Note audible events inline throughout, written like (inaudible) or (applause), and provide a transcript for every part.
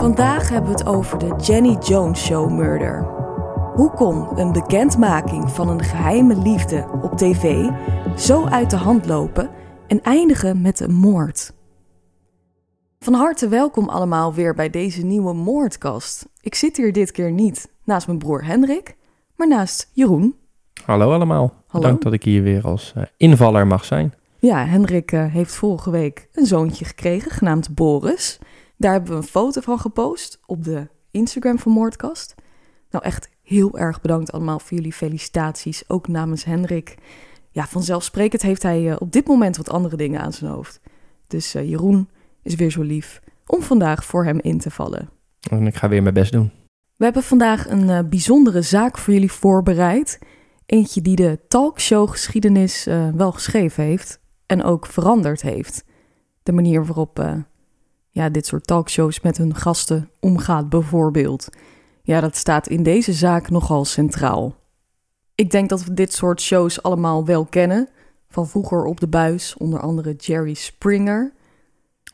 Vandaag hebben we het over de Jenny Jones Show murder. Hoe kon een bekendmaking van een geheime liefde op tv zo uit de hand lopen en eindigen met een moord? Van harte welkom allemaal weer bij deze nieuwe moordkast. Ik zit hier dit keer niet naast mijn broer Hendrik, maar naast Jeroen. Hallo allemaal. Bedankt dat ik hier weer als uh, invaller mag zijn. Ja, Hendrik uh, heeft vorige week een zoontje gekregen, genaamd Boris. Daar hebben we een foto van gepost op de Instagram van Moordkast. Nou, echt heel erg bedankt allemaal voor jullie felicitaties, ook namens Hendrik. Ja, vanzelfsprekend heeft hij uh, op dit moment wat andere dingen aan zijn hoofd. Dus Jeroen, is weer zo lief om vandaag voor hem in te vallen. En ik ga weer mijn best doen. We hebben vandaag een uh, bijzondere zaak voor jullie voorbereid. Eentje die de talkshow-geschiedenis uh, wel geschreven heeft en ook veranderd heeft. De manier waarop ja, dit soort talkshows met hun gasten omgaat, bijvoorbeeld. Ja, dat staat in deze zaak nogal centraal. Ik denk dat we dit soort shows allemaal wel kennen. Van vroeger op de buis, onder andere Jerry Springer.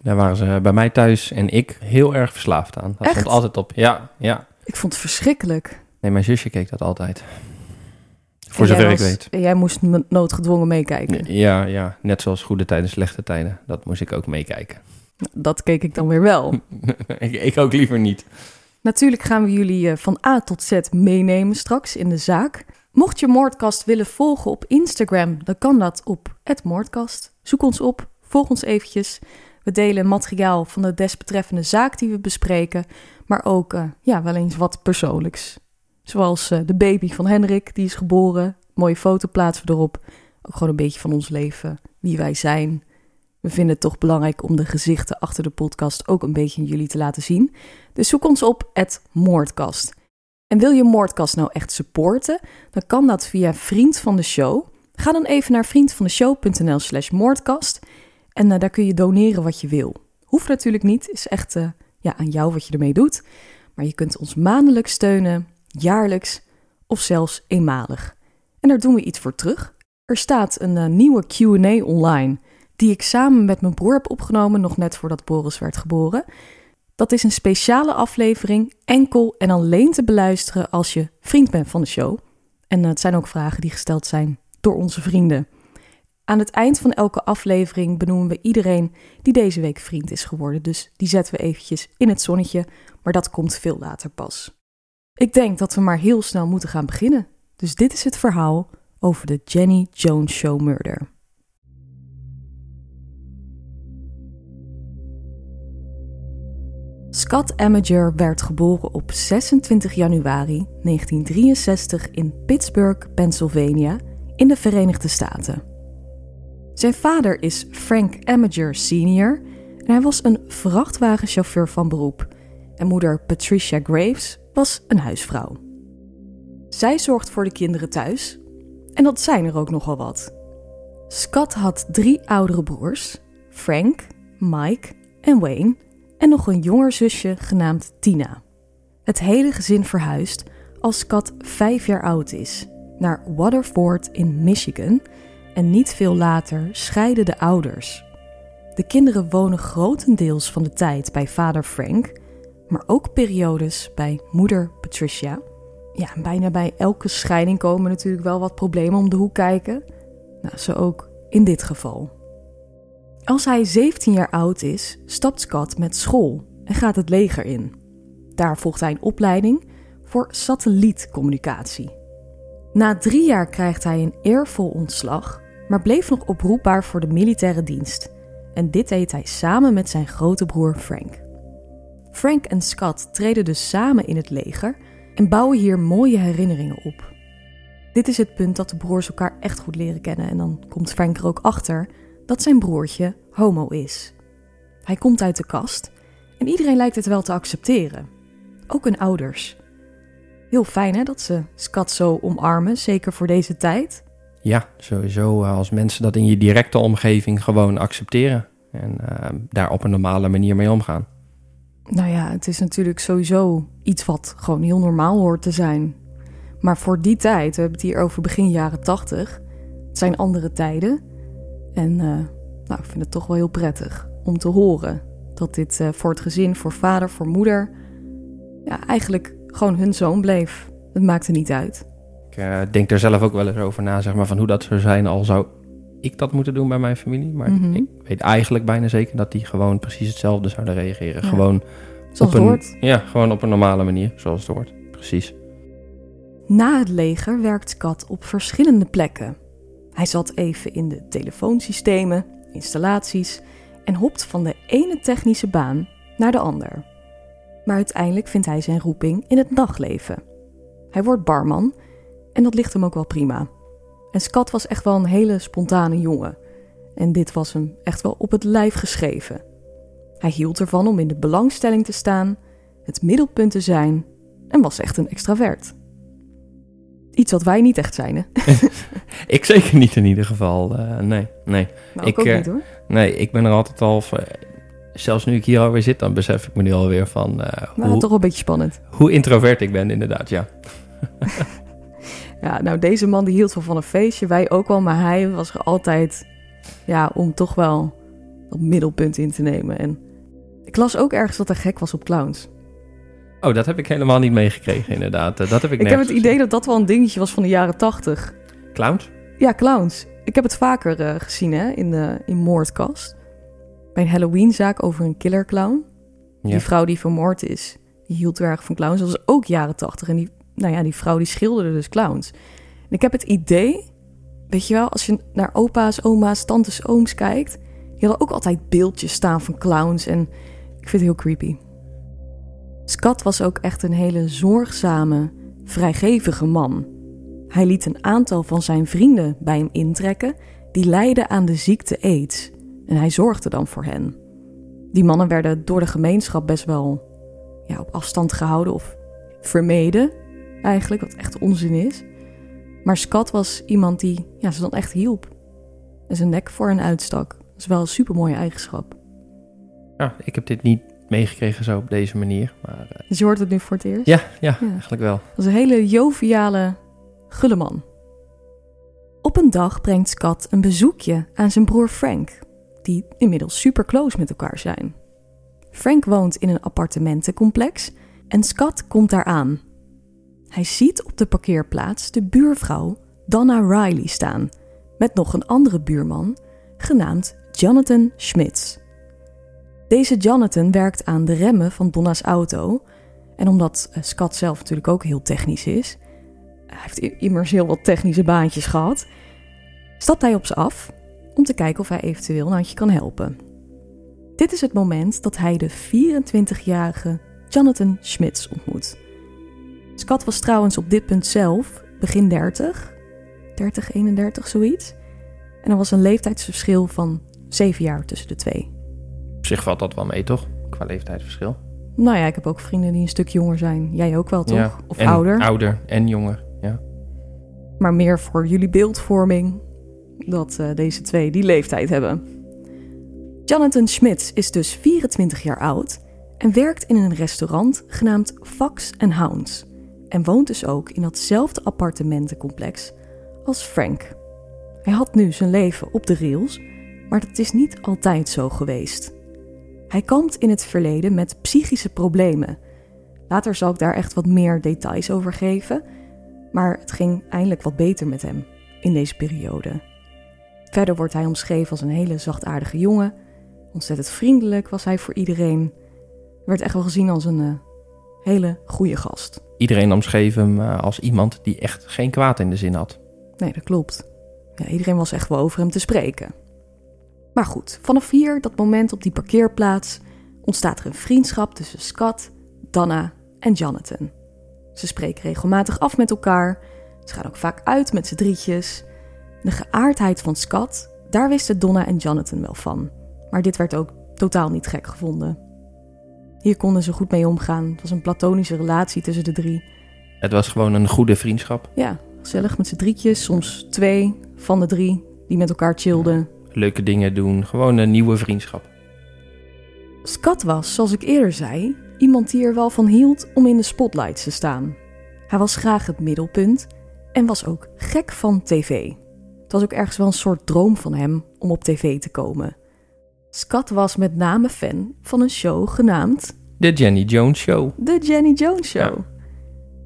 Daar waren ze bij mij thuis en ik heel erg verslaafd aan. Dat Echt? stond altijd op. Ja, ja. Ik vond het verschrikkelijk. Nee, mijn zusje keek dat altijd. Voor zover ik weet. Jij moest noodgedwongen meekijken. Ja, ja, net zoals goede tijden, slechte tijden. Dat moest ik ook meekijken. Dat keek ik dan weer wel. (laughs) ik, ik ook liever niet. Natuurlijk gaan we jullie eh, van A tot Z meenemen straks in de zaak. Mocht je Moordkast willen volgen op Instagram, dan kan dat op het Moordkast. Zoek ons op, volg ons eventjes. We delen materiaal van de desbetreffende zaak die we bespreken, maar ook uh, ja, wel eens wat persoonlijks. Zoals uh, de baby van Henrik, die is geboren. Mooie foto plaatsen we erop. Ook gewoon een beetje van ons leven, wie wij zijn. We vinden het toch belangrijk om de gezichten achter de podcast ook een beetje jullie te laten zien. Dus zoek ons op, het Moordkast. En wil je Moordkast nou echt supporten, dan kan dat via Vriend van de Show. Ga dan even naar vriendvandeshow.nl slash moordkast en uh, daar kun je doneren wat je wil. Hoeft natuurlijk niet, is echt uh, ja, aan jou wat je ermee doet. Maar je kunt ons maandelijks steunen, jaarlijks of zelfs eenmalig. En daar doen we iets voor terug. Er staat een uh, nieuwe QA online, die ik samen met mijn broer heb opgenomen, nog net voordat Boris werd geboren. Dat is een speciale aflevering, enkel en alleen te beluisteren als je vriend bent van de show. En het zijn ook vragen die gesteld zijn door onze vrienden. Aan het eind van elke aflevering benoemen we iedereen die deze week vriend is geworden. Dus die zetten we eventjes in het zonnetje, maar dat komt veel later pas. Ik denk dat we maar heel snel moeten gaan beginnen. Dus dit is het verhaal over de Jenny Jones Show murder. Scott Amager werd geboren op 26 januari 1963 in Pittsburgh, Pennsylvania, in de Verenigde Staten. Zijn vader is Frank Amager Sr. en hij was een vrachtwagenchauffeur van beroep. En moeder Patricia Graves was een huisvrouw. Zij zorgt voor de kinderen thuis en dat zijn er ook nogal wat. Scott had drie oudere broers, Frank, Mike en Wayne, en nog een jonger zusje genaamd Tina. Het hele gezin verhuist als Scott vijf jaar oud is naar Waterford in Michigan en niet veel later scheiden de ouders. De kinderen wonen grotendeels van de tijd bij vader Frank, maar ook periodes bij moeder Patricia. Ja, bijna bij elke scheiding komen natuurlijk wel wat problemen om de hoek kijken. Nou, zo ook in dit geval. Als hij 17 jaar oud is, stapt Scott met school en gaat het leger in. Daar volgt hij een opleiding voor satellietcommunicatie. Na drie jaar krijgt hij een eervol ontslag, maar bleef nog oproepbaar voor de militaire dienst. En dit deed hij samen met zijn grote broer Frank. Frank en Scott treden dus samen in het leger en bouwen hier mooie herinneringen op. Dit is het punt dat de broers elkaar echt goed leren kennen en dan komt Frank er ook achter dat zijn broertje homo is. Hij komt uit de kast en iedereen lijkt het wel te accepteren. Ook hun ouders. Heel fijn hè, dat ze Scott zo omarmen, zeker voor deze tijd. Ja, sowieso eh, als mensen dat in je directe omgeving gewoon accepteren. En uh, daar op een normale manier mee omgaan. Nou ja, het is natuurlijk sowieso iets wat gewoon heel normaal hoort te zijn. Maar voor die tijd, we hebben het hier over begin jaren tachtig. Het zijn andere tijden. En uh, nou, ik vind het toch wel heel prettig om te horen dat dit uh, voor het gezin, voor vader, voor moeder, ja, eigenlijk gewoon hun zoon bleef. Het maakte niet uit. Ik uh, denk er zelf ook wel eens over na, zeg maar, van hoe dat zou zijn al zou ik dat moeten doen bij mijn familie. Maar mm -hmm. ik weet eigenlijk bijna zeker dat die gewoon precies hetzelfde zouden reageren. Ja. Gewoon zoals op een. Ja, gewoon op een normale manier, zoals het hoort. Precies. Na het leger werkt Scott op verschillende plekken. Hij zat even in de telefoonsystemen, installaties en hopt van de ene technische baan naar de ander. Maar uiteindelijk vindt hij zijn roeping in het nachtleven. Hij wordt barman en dat ligt hem ook wel prima. En Scott was echt wel een hele spontane jongen. En dit was hem echt wel op het lijf geschreven. Hij hield ervan om in de belangstelling te staan, het middelpunt te zijn en was echt een extravert. Iets wat wij niet echt zijn, hè? (laughs) ik zeker niet in ieder geval. Uh, nee, nee. Nou, ik ook uh, niet hoor. Nee, ik ben er altijd al. Uh, zelfs nu ik hier alweer zit, dan besef ik me nu alweer van. nou, hoe, toch wel een beetje spannend. Hoe introvert ik ben, inderdaad, ja. (laughs) ja, nou, deze man die hield wel van een feestje. Wij ook wel, maar hij was er altijd. Ja, om toch wel dat middelpunt in te nemen. En ik las ook ergens dat hij gek was op clowns. Oh, dat heb ik helemaal niet meegekregen, inderdaad. Dat heb ik Ik heb het idee dat dat wel een dingetje was van de jaren tachtig. Clowns? Ja, clowns. Ik heb het vaker uh, gezien hè, in, de, in Moordkast. Bij een Halloweenzaak over een killer clown. Ja. Die vrouw die vermoord is, die hield erg van clowns. Dat was ook jaren tachtig. En die, nou ja, die vrouw die schilderde dus clowns. En ik heb het idee, weet je wel, als je naar opa's, oma's, tantes, ooms kijkt... die hadden ook altijd beeldjes staan van clowns. En ik vind het heel creepy. Scott was ook echt een hele zorgzame, vrijgevige man. Hij liet een aantal van zijn vrienden bij hem intrekken die lijden aan de ziekte AIDS en hij zorgde dan voor hen. Die mannen werden door de gemeenschap best wel ja, op afstand gehouden of vermeden, eigenlijk, wat echt onzin is. Maar Scott was iemand die ja, ze dan echt hielp en zijn nek voor hen uitstak. Dat is wel een supermooie eigenschap. Ja, ik heb dit niet meegekregen zo op deze manier. Maar, uh... Dus je hoort het nu voor het eerst? Ja, ja, ja. eigenlijk wel. Dat is een hele joviale, gulle man. Op een dag brengt Scott een bezoekje aan zijn broer Frank, die inmiddels super close met elkaar zijn. Frank woont in een appartementencomplex en Scott komt daar aan. Hij ziet op de parkeerplaats de buurvrouw Donna Riley staan, met nog een andere buurman, genaamd Jonathan Schmitz. Deze Jonathan werkt aan de remmen van Donna's auto. En omdat Scott zelf natuurlijk ook heel technisch is, hij heeft immers heel wat technische baantjes gehad, stapt hij op ze af om te kijken of hij eventueel een handje kan helpen. Dit is het moment dat hij de 24-jarige Jonathan Schmitz ontmoet. Scott was trouwens op dit punt zelf begin 30, 30, 31, zoiets. En er was een leeftijdsverschil van 7 jaar tussen de twee. Op zich valt dat wel mee, toch? Qua leeftijdsverschil. Nou ja, ik heb ook vrienden die een stuk jonger zijn. Jij ook wel, toch? Ja, of en ouder. Ouder en jonger, ja. Maar meer voor jullie beeldvorming dat uh, deze twee die leeftijd hebben. Jonathan Schmitz is dus 24 jaar oud en werkt in een restaurant genaamd Fox Hounds. En woont dus ook in datzelfde appartementencomplex als Frank. Hij had nu zijn leven op de rails, maar dat is niet altijd zo geweest. Hij kampt in het verleden met psychische problemen. Later zal ik daar echt wat meer details over geven, maar het ging eindelijk wat beter met hem in deze periode. Verder wordt hij omschreven als een hele zachtaardige jongen. Ontzettend vriendelijk was hij voor iedereen. Werd echt wel gezien als een uh, hele goede gast. Iedereen omschreef hem eh, als iemand die echt geen kwaad in de zin had. Nee, dat klopt. Ja, iedereen was echt wel over hem te spreken. Maar goed, vanaf hier, dat moment op die parkeerplaats, ontstaat er een vriendschap tussen Scott, Donna en Jonathan. Ze spreken regelmatig af met elkaar. Ze gaan ook vaak uit met z'n drietjes. De geaardheid van Scott, daar wisten Donna en Jonathan wel van. Maar dit werd ook totaal niet gek gevonden. Hier konden ze goed mee omgaan. Het was een platonische relatie tussen de drie. Het was gewoon een goede vriendschap. Ja, gezellig met z'n drietjes, soms twee van de drie die met elkaar chillden. Leuke dingen doen, gewoon een nieuwe vriendschap. Scott was, zoals ik eerder zei, iemand die er wel van hield om in de spotlights te staan. Hij was graag het middelpunt en was ook gek van tv. Het was ook ergens wel een soort droom van hem om op tv te komen. Scott was met name fan van een show genaamd De Jenny Jones Show. The Jenny Jones Show. Ja.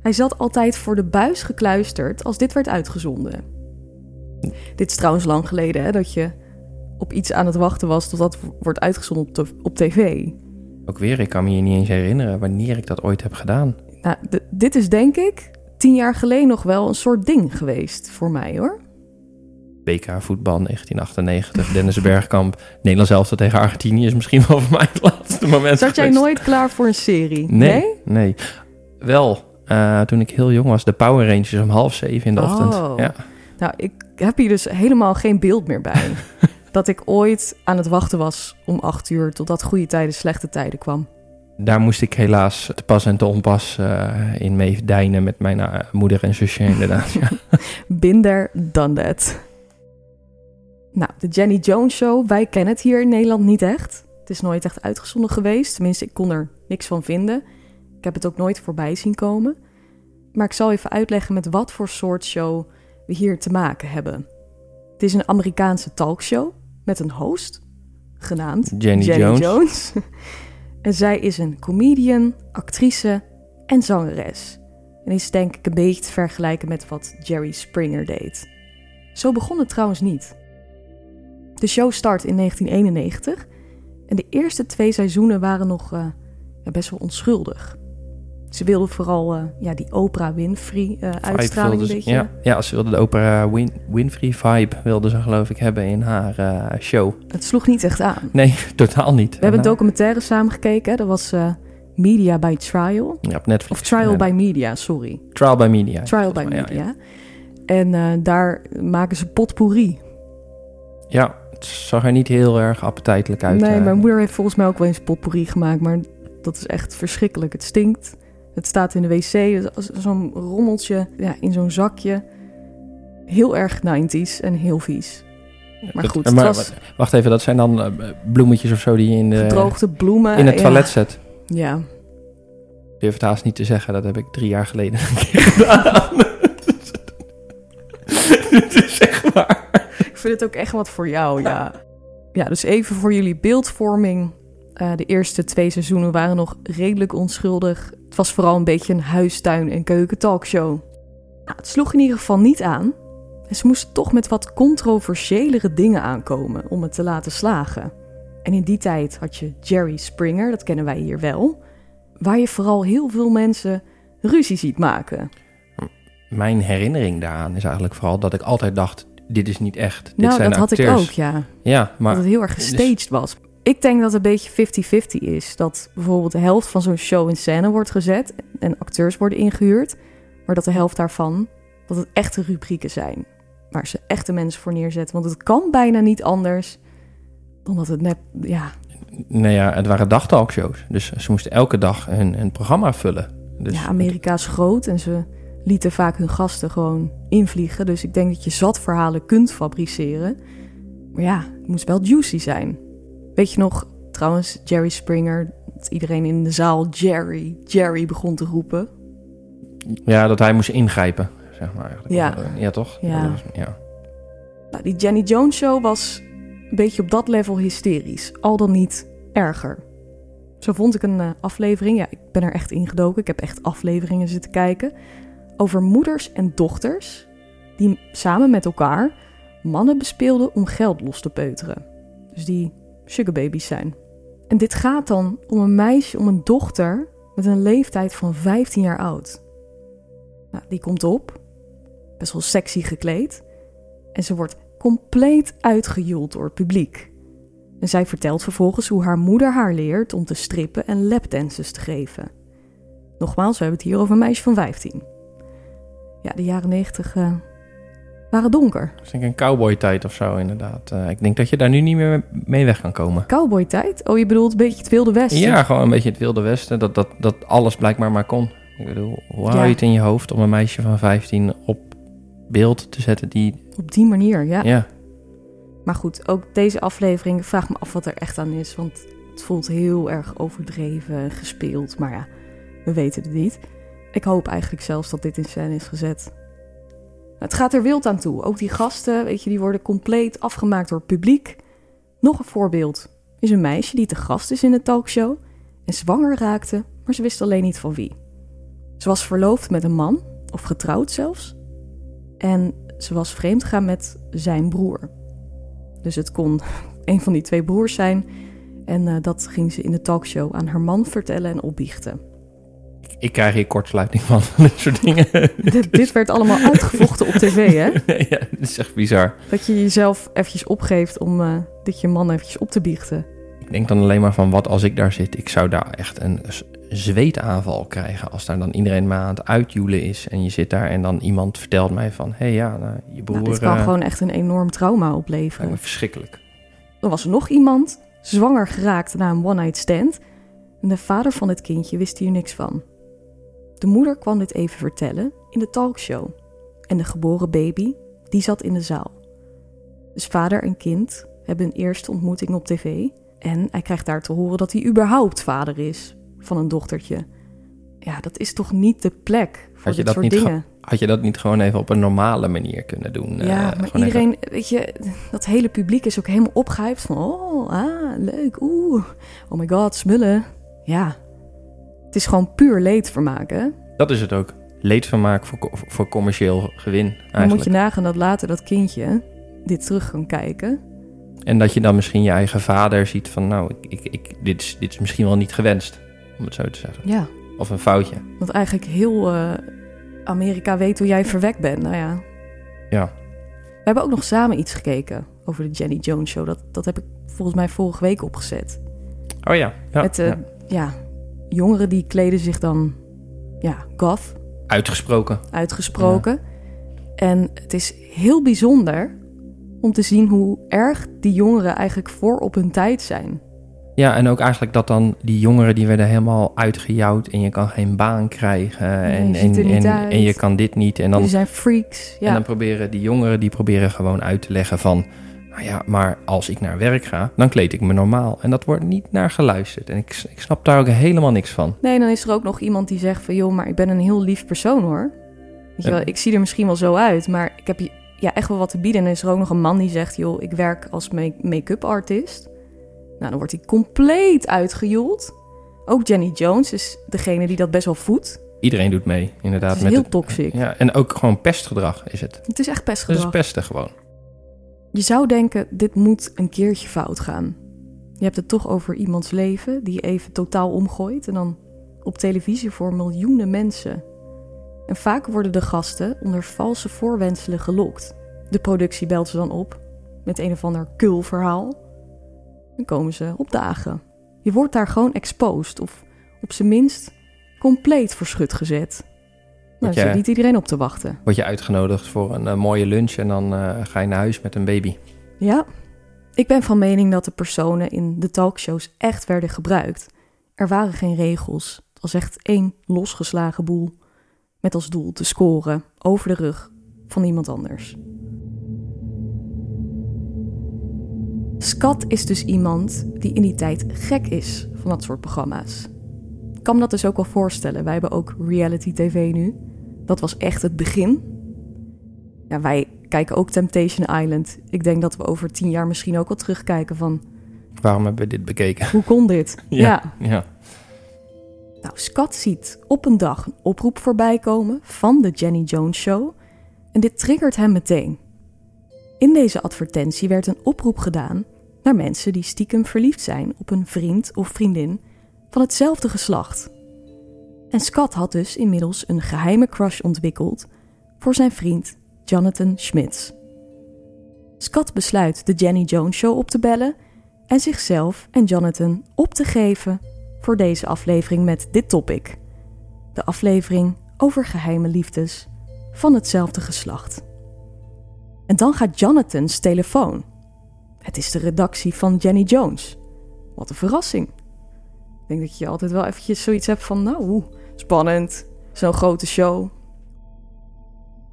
Hij zat altijd voor de buis gekluisterd als dit werd uitgezonden. Dit is trouwens lang geleden hè, dat je op iets aan het wachten was totdat het wordt uitgezonden op, tv. Ook weer, ik kan me hier niet eens herinneren wanneer ik dat ooit heb gedaan. Nou, dit is denk ik tien jaar geleden nog wel een soort ding geweest voor mij hoor. WK voetbal 1998, Dennis (laughs) Bergkamp, Nederlands elftal tegen Argentinië is misschien wel (laughs) voor mij het laatste moment Zat jij geweest. nooit klaar voor een serie? Nee, nee. Wel, eh, toen ik heel jong was, de Power Rangers om half zeven in de Oh. ochtend. Ja. Nou, ik heb hier dus helemaal geen beeld meer bij. (laughs) dat ik ooit aan het wachten was om acht uur totdat goede tijden, slechte tijden kwam. Daar moest ik helaas te pas en te onpas eh, in mee deinen met mijn eh, moeder en zusje inderdaad. ja. There, done that. Nou, de Jenny Jones Show, wij kennen het hier in Nederland niet echt. Het is nooit echt uitgezonden geweest. Tenminste, ik kon er niks van vinden. Ik heb het ook nooit voorbij zien komen. Maar ik zal even uitleggen met wat voor soort show we hier te maken hebben. Het is een Amerikaanse talkshow met een host, genaamd Jenny, Jones. Jones. (laughs) en zij is een comedian, actrice en zangeres. En is denk ik een beetje te vergelijken met wat Jerry Springer deed. Zo begon het trouwens niet. De show start in 1991 en de eerste twee seizoenen waren nog eh, ja, best wel onschuldig. Ze wilden vooral eh, ja, die Oprah Winfrey Vibe uitstraling een wilde ze- beetje. Ja, ja, ze wilde de opera Win Winfrey vibe, wilde ze geloof ik hebben in haar eh, show. Het sloeg niet echt aan. Nee, (laughs) totaal niet. We hebben een En, eh, documentaire samen gekeken. Dat was Media by Trial. Ja, op Netflix. Of Trial Ja, by Media, sorry. Trial by Media. Trial by mij, ja, Media. En daar maken ze potpourri. Ja, het zag er niet heel erg appetijtelijk uit. nee, mijn moeder heeft volgens mij ook wel eens potpourri gemaakt. Maar dat is echt verschrikkelijk. Het stinkt. Het staat in de wc. dus Zo'n rommeltje ja, in zo'n zakje. Heel erg 90s en heel vies. Maar Dat- goed, maar het was wa- Wacht even, dat zijn dan eh, bloemetjes of zo die je in, de, gedroogde bloemen. in het ja. toilet zet. Ja. Ik durf het haast niet te zeggen, dat heb ik drie jaar geleden een keer (laughs) gedaan. (laughs) Dit is zeg maar. Ik vind het ook echt wat voor jou, ja. Ja, dus even voor jullie beeldvorming. Eh, de eerste twee seizoenen waren nog redelijk onschuldig. Het was vooral een beetje een huistuin- en keuken talkshow. Nou, het sloeg in ieder geval niet aan. En ze moesten toch met wat controversiëlere dingen aankomen om het te laten slagen. En in die tijd had je Jerry Springer, dat kennen wij hier wel. Waar je vooral heel veel mensen ruzie ziet maken. Mijn herinnering daaraan is eigenlijk vooral dat ik altijd dacht, dit is niet echt. Dit nou, zijn dat had ik ook, ja. Ja, maar dat het heel erg gestaged was. Ik denk dat het een beetje 50-50 is. Dat bijvoorbeeld de helft van zo'n show in scène wordt gezet en acteurs worden ingehuurd. Maar dat de helft daarvan, dat het echte rubrieken zijn. Waar ze echte mensen voor neerzetten. Want het kan bijna niet anders dan dat het net, ja... nou ja, het waren dagtalkshows. Dus ze moesten elke dag een, een programma vullen. Dus ja, Amerika is groot en ze lieten vaak hun gasten gewoon invliegen. Dus ik denk dat je zat verhalen kunt fabriceren. Maar ja, het moest wel juicy zijn. Weet je nog, trouwens, Jerry Springer, dat iedereen in de zaal Jerry, Jerry begon te roepen. Ja, dat hij moest ingrijpen, zeg maar. Eigenlijk. Ja. ja toch? Ja. Dat was- ja. Nou, die Jenny Jones show was een beetje op dat level hysterisch. Al dan niet erger. Zo vond ik een eh, aflevering, ja, ik ben er echt ingedoken. Ik heb echt afleveringen zitten kijken. Over moeders en dochters die samen met elkaar mannen bespeelden om geld los te peuteren. Dus die sugarbabies zijn. En dit gaat dan om een meisje, om een dochter met een leeftijd van 15 jaar oud. Nou, die komt op, best wel sexy gekleed, en ze wordt compleet uitgejoeld door het publiek. En zij vertelt vervolgens hoe haar moeder haar leert om te strippen en lapdances te geven. Nogmaals, we hebben het hier over een meisje van 15. Ja, de jaren 90 uh, waren donker. Dat is denk ik een cowboy-tijd of zo, inderdaad. Uh, ik denk dat je daar nu niet meer mee weg kan komen. Cowboy-tijd? Oh, je bedoelt een beetje het Wilde Westen? Ja, gewoon een beetje het Wilde Westen. Dat, dat, dat alles blijkbaar maar kon. Ik bedoel, hoe hou je het in je hoofd om een meisje van 15 op beeld te zetten die... Op die manier, ja. Ja. Maar goed, ook deze aflevering vraag me af wat er echt aan is. Want het voelt heel erg overdreven, gespeeld. Maar ja, we weten het niet. Ik hoop eigenlijk zelfs dat dit in scène is gezet. Het gaat er wild aan toe. Ook die gasten, weet je, die worden compleet afgemaakt door het publiek. Nog een voorbeeld is een meisje die te gast is in de talkshow en zwanger raakte, maar ze wist alleen niet van wie. Ze was verloofd met een man, of getrouwd zelfs. En ze was vreemd gaan met zijn broer. Dus het kon (laughs) een van die twee broers zijn. En uh, dat ging ze in de talkshow aan haar man vertellen en opbiechten. Ik krijg hier kortsluiting van, (laughs) dit soort dingen. dit, dit, werd allemaal uitgevochten op tv, hè? (laughs) ja, dat is echt bizar. Dat je jezelf eventjes opgeeft om uh, dit je man eventjes op te biechten. Ik denk dan alleen maar van, wat als ik daar zit? Ik zou daar echt een zweetaanval krijgen als daar dan iedereen maar aan het uitjoelen is. En je zit daar en dan iemand vertelt mij van, hé hey, ja, nou, je broer... Nou, dit kan uh, gewoon echt een enorm trauma opleveren. verschrikkelijk. Er was er nog iemand, zwanger geraakt na een one-night stand. En de vader van het kindje wist hier niks van. De moeder kwam dit even vertellen in de talkshow. En de geboren baby, die zat in de zaal. Dus vader en kind hebben een eerste ontmoeting op tv. En hij krijgt daar te horen dat hij überhaupt vader is van een dochtertje. Ja, dat is toch niet de plek voor had je dit dat soort niet dingen. Had je dat niet gewoon even op een normale manier kunnen doen? Ja, Uh, maar iedereen, weet je, dat hele publiek is ook helemaal opgehyped van... Oh, ah, leuk, oeh, oh my god, smullen. Ja, het is gewoon puur leedvermaak, hè? even- Dat is het ook. Leedvermaak voor, voor commercieel gewin Dan moet eigenlijk. je nagaan dat later dat kindje dit terug kan kijken. En dat je dan misschien je eigen vader ziet van... nou, ik, ik, ik, dit, is, dit is misschien wel niet gewenst, om het zo te zeggen. Ja, Of een foutje. want eigenlijk heel eh, Amerika weet hoe jij verwekt bent. Nou ja, Ja. we hebben ook nog samen iets gekeken over de Jenny Jones Show. Dat, dat heb ik volgens mij vorige week opgezet. Oh ja. ja, Met eh, ja. ja, jongeren die kleden zich dan ja, goth Uitgesproken. uitgesproken. En het is heel bijzonder om te zien hoe erg die jongeren eigenlijk voor op hun tijd zijn. Ja, en ook eigenlijk dat dan die jongeren die werden helemaal uitgejouwd en je kan geen baan krijgen en, je en, en, en je kan dit niet. En dan, Die zijn freaks. en Ja, dan proberen die jongeren die proberen gewoon uit te leggen van, nou ja, maar als ik naar werk ga, dan kleed ik me normaal. En dat wordt niet naar geluisterd. En ik, ik snap daar ook helemaal niks van. Nee, dan is er ook nog iemand die zegt van... joh, maar ik ben een heel lief persoon hoor. Weet je wel, ik zie er misschien wel zo uit, maar ik heb ja, echt wel wat te bieden. En dan is er ook nog een man die zegt... joh, ik werk als make- make-up artist. Nou, dan wordt hij compleet uitgejoeld. Ook Jenny Jones is degene die dat best wel voedt. Iedereen doet mee, inderdaad. Het is met heel het- toxic. Ja, en ook gewoon pestgedrag is het. Het is echt pestgedrag. is pesten gewoon. Je zou denken, dit moet een keertje fout gaan. Je hebt het toch over iemands leven die je even totaal omgooit en dan op televisie voor miljoenen mensen. En vaak worden de gasten onder valse voorwendselen gelokt. De productie belt ze dan op met een of ander kul verhaal. Dan komen ze opdagen. Je wordt daar gewoon exposed of op zijn minst compleet voor schut gezet. Nou, jij- zit niet iedereen op te wachten. Word je uitgenodigd voor een eh, mooie lunch en dan eh, ga je naar huis met een baby. Ja, ik ben van mening dat de personen in de talkshows echt werden gebruikt. Er waren geen regels. Het was echt één losgeslagen boel. Met als doel te scoren over de rug van iemand anders. Skat is dus iemand die in die tijd gek is van dat soort programma's. Ik kan me dat dus ook wel voorstellen. Wij hebben ook reality tv nu. Dat was echt het begin. Ja, wij kijken ook Temptation Island. Ik denk dat we over tien jaar misschien ook wel terugkijken van... Waarom hebben we dit bekeken? Hoe kon dit? (laughs) Ja. ja. Nou, Scott ziet op een dag een oproep voorbij komen van de Jenny Jones Show. En dit triggert hem meteen. In deze advertentie werd een oproep gedaan naar mensen die stiekem verliefd zijn op een vriend of vriendin van hetzelfde geslacht. En Scott had dus inmiddels een geheime crush ontwikkeld voor zijn vriend Jonathan Schmitz. Scott besluit de Jenny Jones Show op te bellen en zichzelf en Jonathan op te geven voor deze aflevering met dit topic. De aflevering over geheime liefdes van hetzelfde geslacht. En dan gaat Jonathan's telefoon. Het is de redactie van Jenny Jones. Wat een verrassing. Ik denk dat je altijd wel eventjes zoiets hebt van, nou, spannend, zo'n grote show.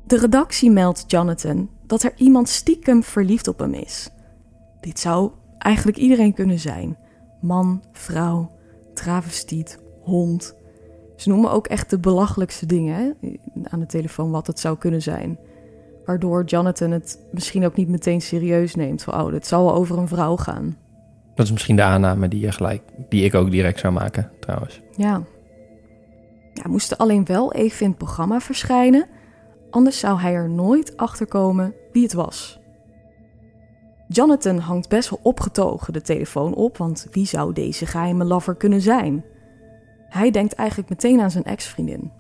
De redactie meldt Jonathan dat er iemand stiekem verliefd op hem is. Dit zou eigenlijk iedereen kunnen zijn: man, vrouw, travestiet, hond. Ze noemen ook echt de belachelijkste dingen hè, aan de telefoon wat het zou kunnen zijn. Waardoor Jonathan het misschien ook niet meteen serieus neemt. Van, oh, het zal wel over een vrouw gaan. Dat is misschien de aanname die, je gelijk, die ik ook direct zou maken, trouwens. Ja. Ja, moest er alleen wel even in het programma verschijnen. Anders zou hij er nooit achter komen wie het was. Jonathan hangt best wel opgetogen de telefoon op, want wie zou deze geheime lover kunnen zijn? Hij denkt eigenlijk meteen aan zijn ex-vriendin.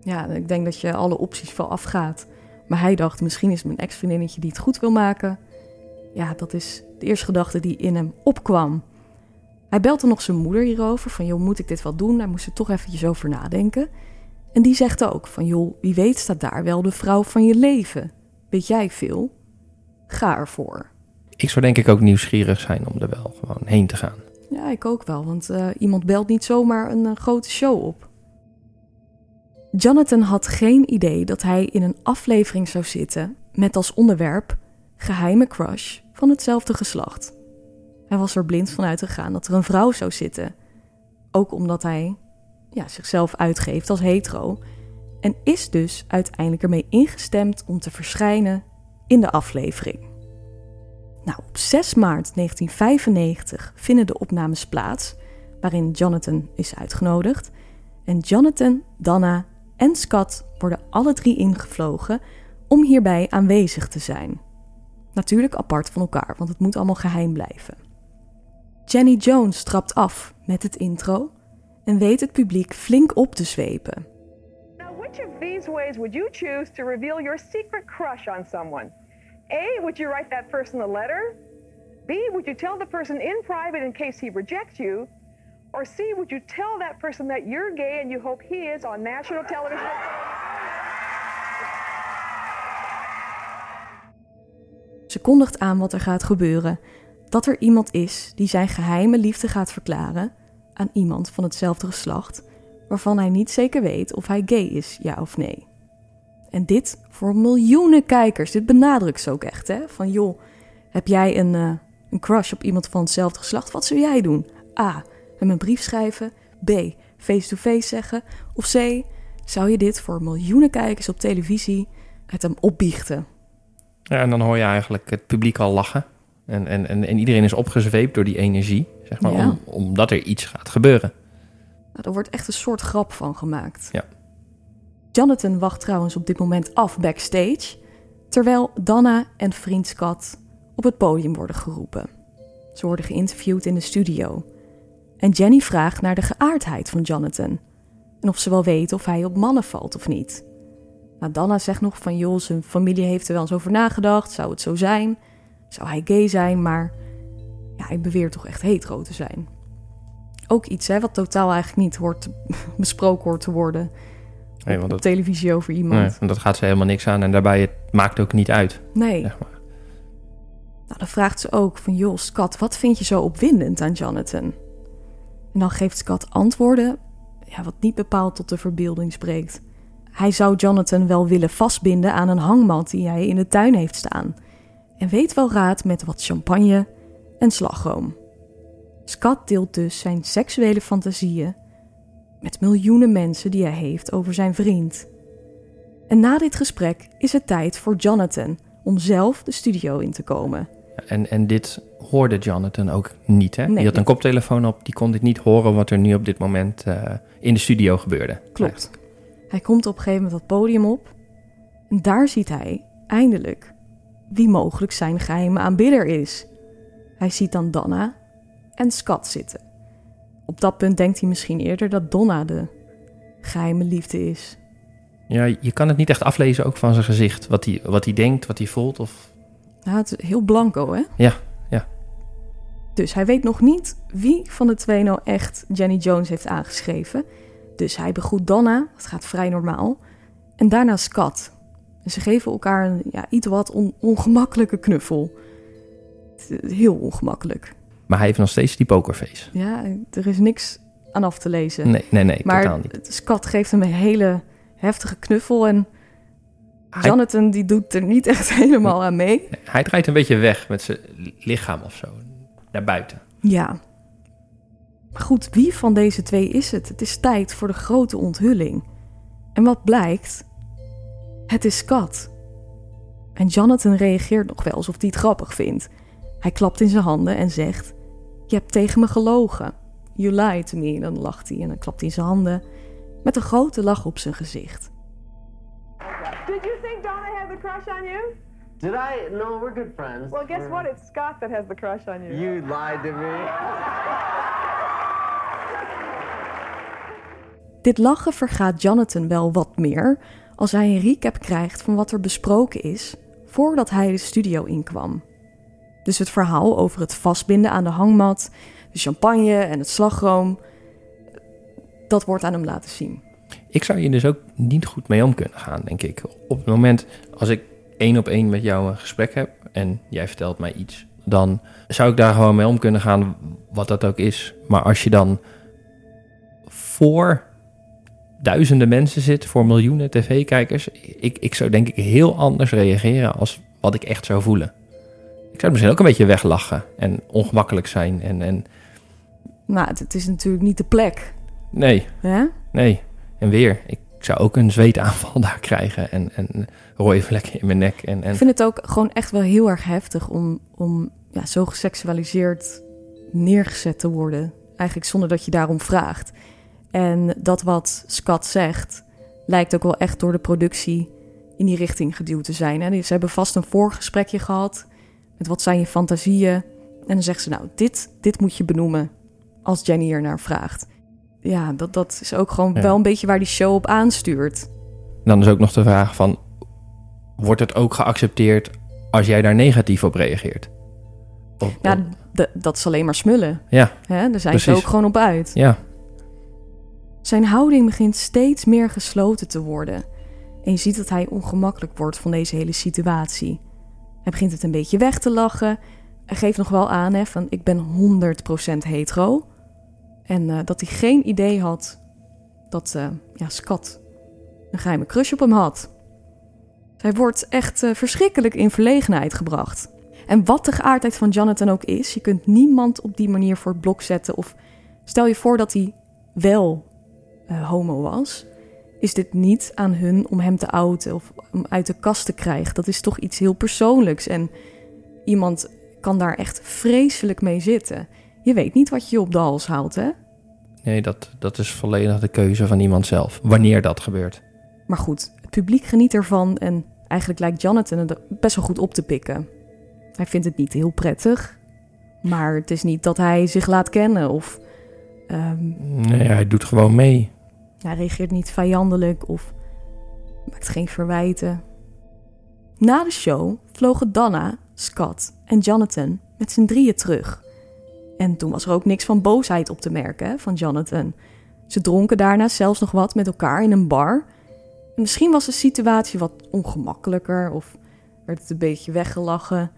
Ja, ik denk dat je alle opties wel afgaat. Maar hij dacht, misschien is mijn ex-vriendinnetje die het goed wil maken. Ja, dat is de eerste gedachte die in hem opkwam. Hij belt dan nog zijn moeder hierover, van joh, moet ik dit wel doen? Hij moest er toch eventjes over nadenken. En die zegt ook van joh, wie weet staat daar wel de vrouw van je leven. Weet jij veel? Ga ervoor. Ik zou denk ik ook nieuwsgierig zijn om er wel gewoon heen te gaan. Ja, ik ook wel, want uh, iemand belt niet zomaar een uh, grote show op. Jonathan had geen idee dat hij in een aflevering zou zitten met als onderwerp geheime crush van hetzelfde geslacht. Hij was er blind van uitgegaan dat er een vrouw zou zitten. Ook omdat hij ja, zichzelf uitgeeft als hetero. En is dus uiteindelijk ermee ingestemd om te verschijnen in de aflevering. Nou, op 6 maart 1995 vinden de opnames plaats, waarin Jonathan is uitgenodigd. En Jonathan, Dana en Scott worden alle drie ingevlogen om hierbij aanwezig te zijn. Natuurlijk apart van elkaar, want het moet allemaal geheim blijven. Jenny Jones trapt af met het intro en weet het publiek flink op te zwepen. Now, which of these ways would you choose to reveal your secret crush on someone? A, would you write that person a letter? B, would you tell the person in private in case he rejects you? Or C, would you tell that person that you're gay and you hope he is on national television? Ze kondigt aan wat er gaat gebeuren. Dat er iemand is die zijn geheime liefde gaat verklaren aan iemand van hetzelfde geslacht, waarvan hij niet zeker weet of hij gay is, ja of nee. En dit voor miljoenen kijkers. Dit benadrukt ze ook echt, hè? Van joh, heb jij een, uh, een crush op iemand van hetzelfde geslacht? Wat zou jij doen? A. Hem een brief schrijven. B. Face-to-face zeggen. Of C. Zou je dit voor miljoenen kijkers op televisie het hem opbiechten? Ja, en dan hoor je eigenlijk het publiek al lachen. En, en, en, en iedereen is opgezweept door die energie, zeg maar, Ja. om, omdat er iets gaat gebeuren. Nou, er wordt echt een soort grap van gemaakt. Ja. Jonathan wacht trouwens op dit moment af backstage, terwijl Dana en vriend Scott op het podium worden geroepen. Ze worden geïnterviewd in de studio. En Jenny vraagt naar de geaardheid van Jonathan en of ze wel weet of hij op mannen valt of niet. Nou, Dana zegt nog van joh, zijn familie heeft er wel eens over nagedacht, zou het zo zijn? Zou hij gay zijn, maar ja, hij beweert toch echt hetero te zijn. Ook iets hè, wat totaal eigenlijk niet hoort, (laughs) besproken hoort te worden Nee, want op dat, televisie over nee, iemand. want dat gaat ze helemaal niks aan. En daarbij, het maakt ook niet uit, Nee. zeg maar. Nou, dan vraagt ze ook van, joh, Scott, wat vind je zo opwindend aan Jonathan? En dan geeft Scott antwoorden, ja, wat niet bepaald tot de verbeelding spreekt. Hij zou Jonathan wel willen vastbinden aan een hangmat die hij in de tuin heeft staan. En weet wel raad met wat champagne en slagroom. Scott deelt dus zijn seksuele fantasieën met miljoenen mensen die hij heeft over zijn vriend. En na dit gesprek is het tijd voor Jonathan om zelf de studio in te komen. En, en dit hoorde Jonathan ook niet, hè? Nee. Die had een koptelefoon op, die kon dit niet horen wat er nu op dit moment eh, in de studio gebeurde. Klopt. Hij komt op een gegeven moment dat podium op. En daar ziet hij eindelijk wie mogelijk zijn geheime aanbidder is. Hij ziet dan Donna en Scott zitten. Op dat punt denkt hij misschien eerder dat Donna de geheime liefde is. Ja, je kan het niet echt aflezen ook van zijn gezicht. Wat hij, wat hij denkt, wat hij voelt. Of... Nou, het is heel blanco, hè? Ja, ja. Dus hij weet nog niet wie van de twee nou echt Jenny Jones heeft aangeschreven. Dus hij begroet Donna, dat gaat vrij normaal. En daarna Scott. En ze geven elkaar een ja, iets wat on- ongemakkelijke knuffel. Heel ongemakkelijk. Maar hij heeft nog steeds die pokerface. Ja, er is niks aan af te lezen. Nee, nee, nee, totaal maar niet. Scott geeft hem een hele heftige knuffel. En Hij, Jonathan die doet er niet echt (laughs) helemaal aan mee. hij draait een beetje weg met zijn lichaam of zo. Naar buiten. Ja. Maar goed, wie van deze twee is het? Het is tijd voor de grote onthulling. En wat blijkt? Het is Scott. En Jonathan reageert nog wel alsof hij het grappig vindt. Hij klapt in zijn handen en zegt: Je hebt tegen me gelogen. You lied to me. En dan lacht hij en dan klapt hij in zijn handen. Met een grote lach op zijn gezicht. Did you think Donna had the crush on you? Did I? No, we're good friends. Well, guess We're- what? It's Scott that has the crush on you. You lied to me. Dit lachen vergaat Jonathan wel wat meer als hij een recap krijgt van wat er besproken is voordat hij de studio inkwam. Dus het verhaal over het vastbinden aan de hangmat, de champagne en het slagroom, dat wordt aan hem laten zien. Ik zou je dus ook niet goed mee om kunnen gaan, denk ik. Op het moment als ik één op één met jou een gesprek heb en jij vertelt mij iets, dan zou ik daar gewoon mee om kunnen gaan, wat dat ook is. Maar als je dan voor duizenden mensen zit, voor miljoenen tv-kijkers, ik, ik zou denk ik heel anders reageren als wat ik echt zou voelen. Ik zou misschien ook een beetje weglachen en ongemakkelijk zijn. En, en Nou, het, is natuurlijk niet de plek. nee, Hè? Nee, en weer. Ik zou ook een zweetaanval (laughs) daar krijgen en, en rode vlekken in mijn nek. En, en Ik vind het ook gewoon echt wel heel erg heftig om, om ja, zo geseksualiseerd neergezet te worden. Eigenlijk zonder dat je daarom vraagt. En dat wat Scott zegt, lijkt ook wel echt door de productie in die richting geduwd te zijn. Hè? Ze hebben vast een voorgesprekje gehad met wat zijn je fantasieën. En dan zegt ze, nou, dit, dit moet je benoemen als Jenny er naar vraagt. Ja, dat, dat is ook gewoon Ja. wel een beetje waar die show op aanstuurt. dan is ook nog de vraag van... wordt het ook geaccepteerd als jij daar negatief op reageert? Op- d- dat is alleen maar smullen. ja, Hè? Daar zijn ze ook gewoon op uit. ja. Zijn houding begint steeds meer gesloten te worden. En je ziet dat hij ongemakkelijk wordt van deze hele situatie. Hij begint het een beetje weg te lachen. Hij geeft nog wel aan hè, van ik ben 100% hetero. En eh, dat hij geen idee had dat eh, ja, Scott een geheime crush op hem had. Hij wordt echt eh, verschrikkelijk in verlegenheid gebracht. En wat de geaardheid van Jonathan ook is, je kunt niemand op die manier voor het blok zetten. Of stel je voor dat hij wel eh, homo was, is dit niet aan hun om hem te outen of hem uit de kast te krijgen. Dat is toch iets heel persoonlijks. En iemand kan daar echt vreselijk mee zitten. Je weet niet wat je je op de hals haalt, hè? Nee, dat, dat is volledig de keuze van iemand zelf. Wanneer dat gebeurt. Maar goed, het publiek geniet ervan en eigenlijk lijkt Jonathan het best wel goed op te pikken. Hij vindt het niet heel prettig, maar het is niet dat hij zich laat kennen of ehm, Nee, hij doet gewoon mee. Hij reageert niet vijandelijk of maakt geen verwijten. Na de show vlogen Donna, Scott en Jonathan met z'n drieën terug. En toen was er ook niks van boosheid op te merken van Jonathan. Ze dronken daarna zelfs nog wat met elkaar in een bar. En misschien was de situatie wat ongemakkelijker of werd het een beetje weggelachen.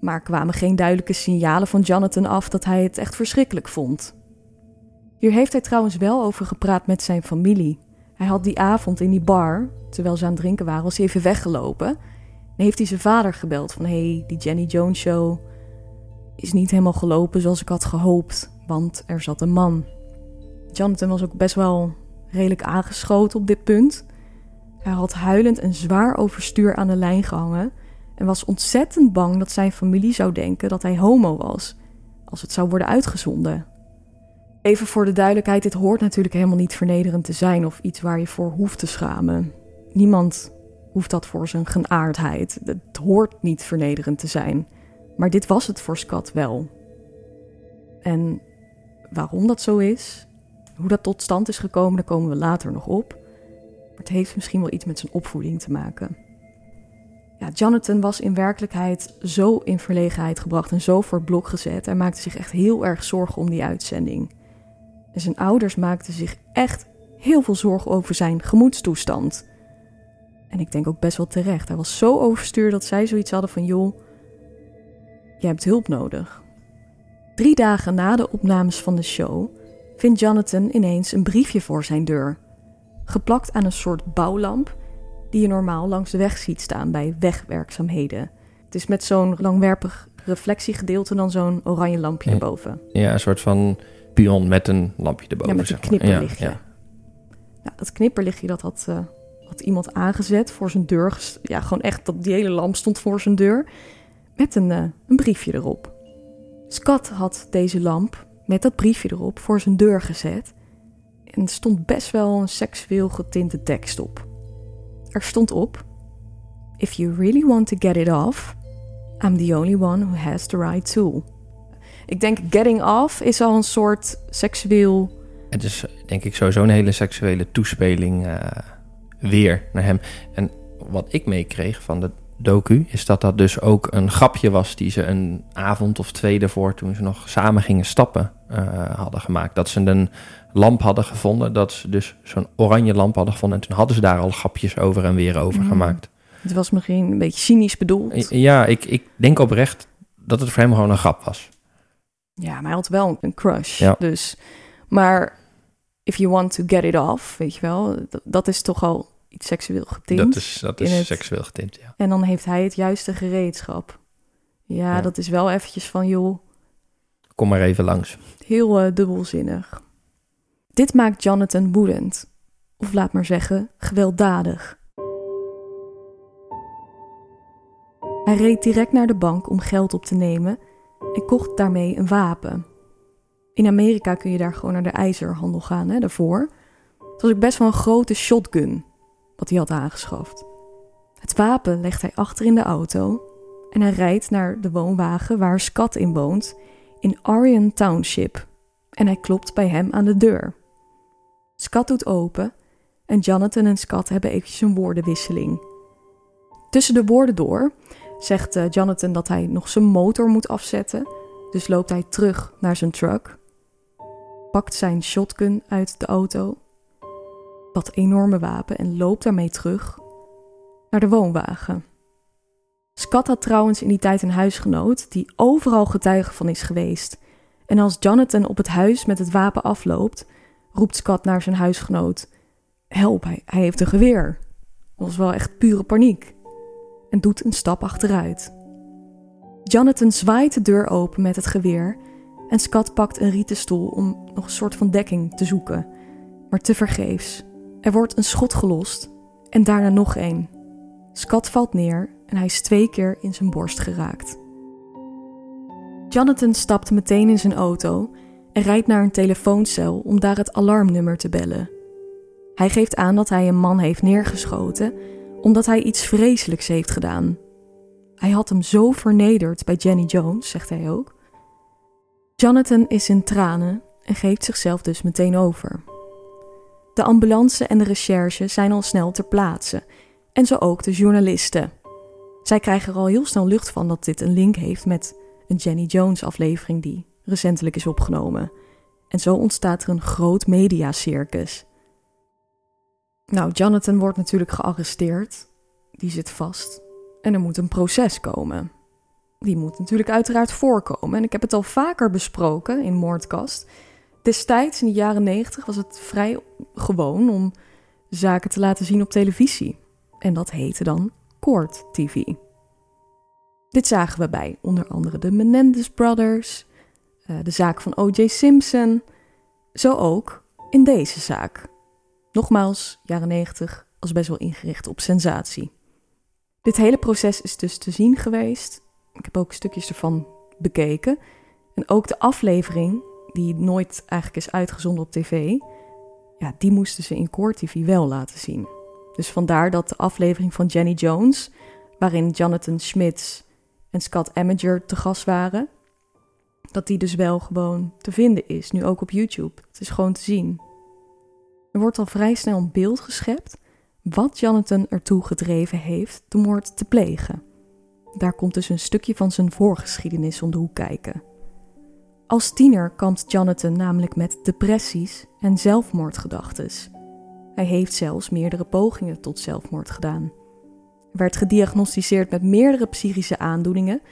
Maar kwamen geen duidelijke signalen van Jonathan af dat hij het echt verschrikkelijk vond. Hier heeft hij trouwens wel over gepraat met zijn familie. Hij had die avond in die bar, terwijl ze aan het drinken waren, was hij even weggelopen. En heeft hij zijn vader gebeld van... hey, die Jenny Jones show is niet helemaal gelopen zoals ik had gehoopt, want er zat een man. Jonathan was ook best wel redelijk aangeschoten op dit punt. Hij had huilend en zwaar overstuur aan de lijn gehangen... en was ontzettend bang dat zijn familie zou denken dat hij homo was... als het zou worden uitgezonden. Even voor de duidelijkheid, dit hoort natuurlijk helemaal niet vernederend te zijn of iets waar je voor hoeft te schamen. Niemand hoeft dat voor zijn geaardheid. Het hoort niet vernederend te zijn. Maar dit was het voor Scott wel. En waarom dat zo is, Hoe dat tot stand is gekomen, daar komen we later nog op. Maar het heeft misschien wel iets met zijn opvoeding te maken. Ja, Jonathan was in werkelijkheid zo in verlegenheid gebracht en zo voor het blok gezet. Hij maakte zich echt heel erg zorgen om die uitzending. En zijn ouders maakten zich echt heel veel zorgen over zijn gemoedstoestand. En ik denk ook best wel terecht. Hij was zo overstuur dat zij zoiets hadden van: joh, je hebt hulp nodig. Drie dagen na de opnames van de show vindt Jonathan ineens een briefje voor zijn deur. Geplakt aan een soort bouwlamp die je normaal langs de weg ziet staan bij wegwerkzaamheden. Het is met zo'n langwerpig reflectiegedeelte dan zo'n oranje lampje erboven. Ja, een soort van pion met een lampje erboven. Ja, met een zeg maar. knipperlichtje. Ja, ja. Dat knipperlichtje dat had, eh, had iemand aangezet voor zijn deur. Ja, gewoon echt, dat die hele lamp stond voor zijn deur. Met een, eh, een briefje erop. Scott had deze lamp met dat briefje erop voor zijn deur gezet. En er stond best wel een seksueel getinte tekst op. Er stond op: If you really want to get it off, I'm the only one who has the right tool. Ik denk getting off is al een soort seksueel Het is denk ik sowieso een hele seksuele toespeling eh, weer naar hem. En wat ik meekreeg van de docu is dat dat dus ook een grapje was die ze een avond of twee daarvoor toen ze nog samen gingen stappen eh, hadden gemaakt. Dat ze een lamp hadden gevonden, dat ze dus zo'n oranje lamp hadden gevonden en toen hadden ze daar al grapjes over en weer over Mm. gemaakt. Het was misschien een beetje cynisch bedoeld. Ja, ik, ik denk oprecht dat het voor hem gewoon een grap was. Ja, maar hij had wel een crush. Ja. Dus, maar if you want to get it off, weet je wel, dat, dat is toch al iets seksueel getint. Dat is, dat is het- seksueel getint, ja. En dan heeft hij het juiste gereedschap. Ja, Ja. dat is wel eventjes van, joh, Kom maar even langs. heel eh, dubbelzinnig. Dit maakt Jonathan woedend. Of laat maar zeggen, gewelddadig. Hij reed direct naar de bank om geld op te nemen en kocht daarmee een wapen. In Amerika kun je daar gewoon naar de ijzerhandel gaan, hè, daarvoor. Het was ook best wel een grote shotgun, wat hij had aangeschaft. Het wapen legt hij achter in de auto en hij rijdt naar de woonwagen waar Scott in woont, in Orion Township. En hij klopt bij hem aan de deur. Scott doet open en Jonathan en Scott hebben eventjes een woordenwisseling. Tussen de woorden door zegt eh, Jonathan dat hij nog zijn motor moet afzetten, dus loopt hij terug naar zijn truck, pakt zijn shotgun uit de auto, dat enorme wapen en loopt daarmee terug naar de woonwagen. Scott had trouwens in die tijd een huisgenoot die overal getuige van is geweest. En als Jonathan op het huis met het wapen afloopt, roept Scott naar zijn huisgenoot: Help, hij, hij heeft een geweer. Dat was wel echt pure paniek. En doet een stap achteruit. Jonathan zwaait de deur open met het geweer en Scott pakt een rieten stoel om nog een soort van dekking te zoeken. Maar tevergeefs. Er wordt een schot gelost en daarna nog één. Scott valt neer en hij is twee keer in zijn borst geraakt. Jonathan stapt meteen in zijn auto en rijdt naar een telefooncel om daar het alarmnummer te bellen. Hij geeft aan dat hij een man heeft neergeschoten omdat hij iets vreselijks heeft gedaan. Hij had hem zo vernederd bij Jenny Jones, zegt hij ook. Jonathan is in tranen en geeft zichzelf dus meteen over. De ambulance en de recherche zijn al snel ter plaatse en zo ook de journalisten. Zij krijgen er al heel snel lucht van dat dit een link heeft met een Jenny Jones aflevering die recentelijk is opgenomen. En zo ontstaat er een groot mediacircus. Nou, Jonathan wordt natuurlijk gearresteerd. Die zit vast. En er moet een proces komen. Die moet natuurlijk uiteraard voorkomen. En ik heb het al vaker besproken in Moordkast. Destijds, in de jaren negentig, was het vrij gewoon om zaken te laten zien op televisie. En dat heette dan Court TV. Dit zagen we bij onder andere de Menendez Brothers, eh, de zaak van O.J. Simpson, zo ook in deze zaak. Nogmaals, jaren 90 was best wel ingericht op sensatie. Dit hele proces is dus te zien geweest. Ik heb ook stukjes ervan bekeken. En ook de aflevering, die nooit eigenlijk is uitgezonden op tv, ja, die moesten ze in Core TV wel laten zien. Dus vandaar dat de aflevering van Jenny Jones, waarin Jonathan Schmitz en Scott Amager te gast waren, dat die dus wel gewoon te vinden is, nu ook op YouTube. Het is gewoon te zien. Er wordt al vrij snel een beeld geschept wat Jonathan ertoe gedreven heeft de moord te plegen. Daar komt dus een stukje van zijn voorgeschiedenis om de hoek kijken. Als tiener kampt Jonathan namelijk met depressies en zelfmoordgedachtes. Hij heeft zelfs meerdere pogingen tot zelfmoord gedaan. Hij werd gediagnosticeerd met meerdere psychische aandoeningen,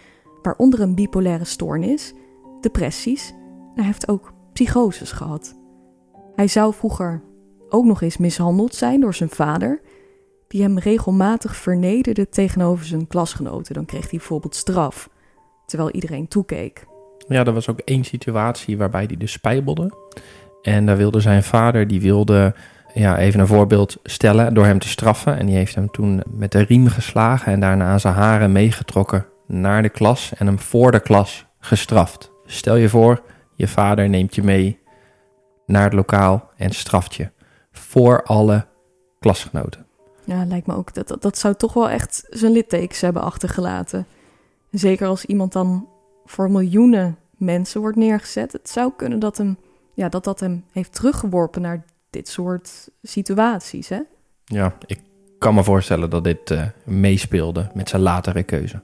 waaronder een bipolaire stoornis, depressies en hij heeft ook psychoses gehad. Hij zou vroeger ook nog eens mishandeld zijn door zijn vader, die hem regelmatig vernederde tegenover zijn klasgenoten. Dan kreeg hij bijvoorbeeld straf, terwijl iedereen toekeek. Ja, er was ook één situatie waarbij hij dus spijbelde. En daar wilde zijn vader, die wilde ja, even een voorbeeld stellen door hem te straffen. En die heeft hem toen met de riem geslagen en daarna zijn haren meegetrokken naar de klas en hem voor de klas gestraft. Stel je voor, je vader neemt je mee naar het lokaal en straft je voor alle klasgenoten. Ja, lijkt me ook. Dat, dat, dat zou toch wel echt zijn littekens hebben achtergelaten. Zeker als iemand dan voor miljoenen mensen wordt neergezet. Het zou kunnen dat hem, ja, dat, dat hem heeft teruggeworpen naar dit soort situaties. Hè? Ja, ik kan me voorstellen dat dit uh, meespeelde met zijn latere keuze.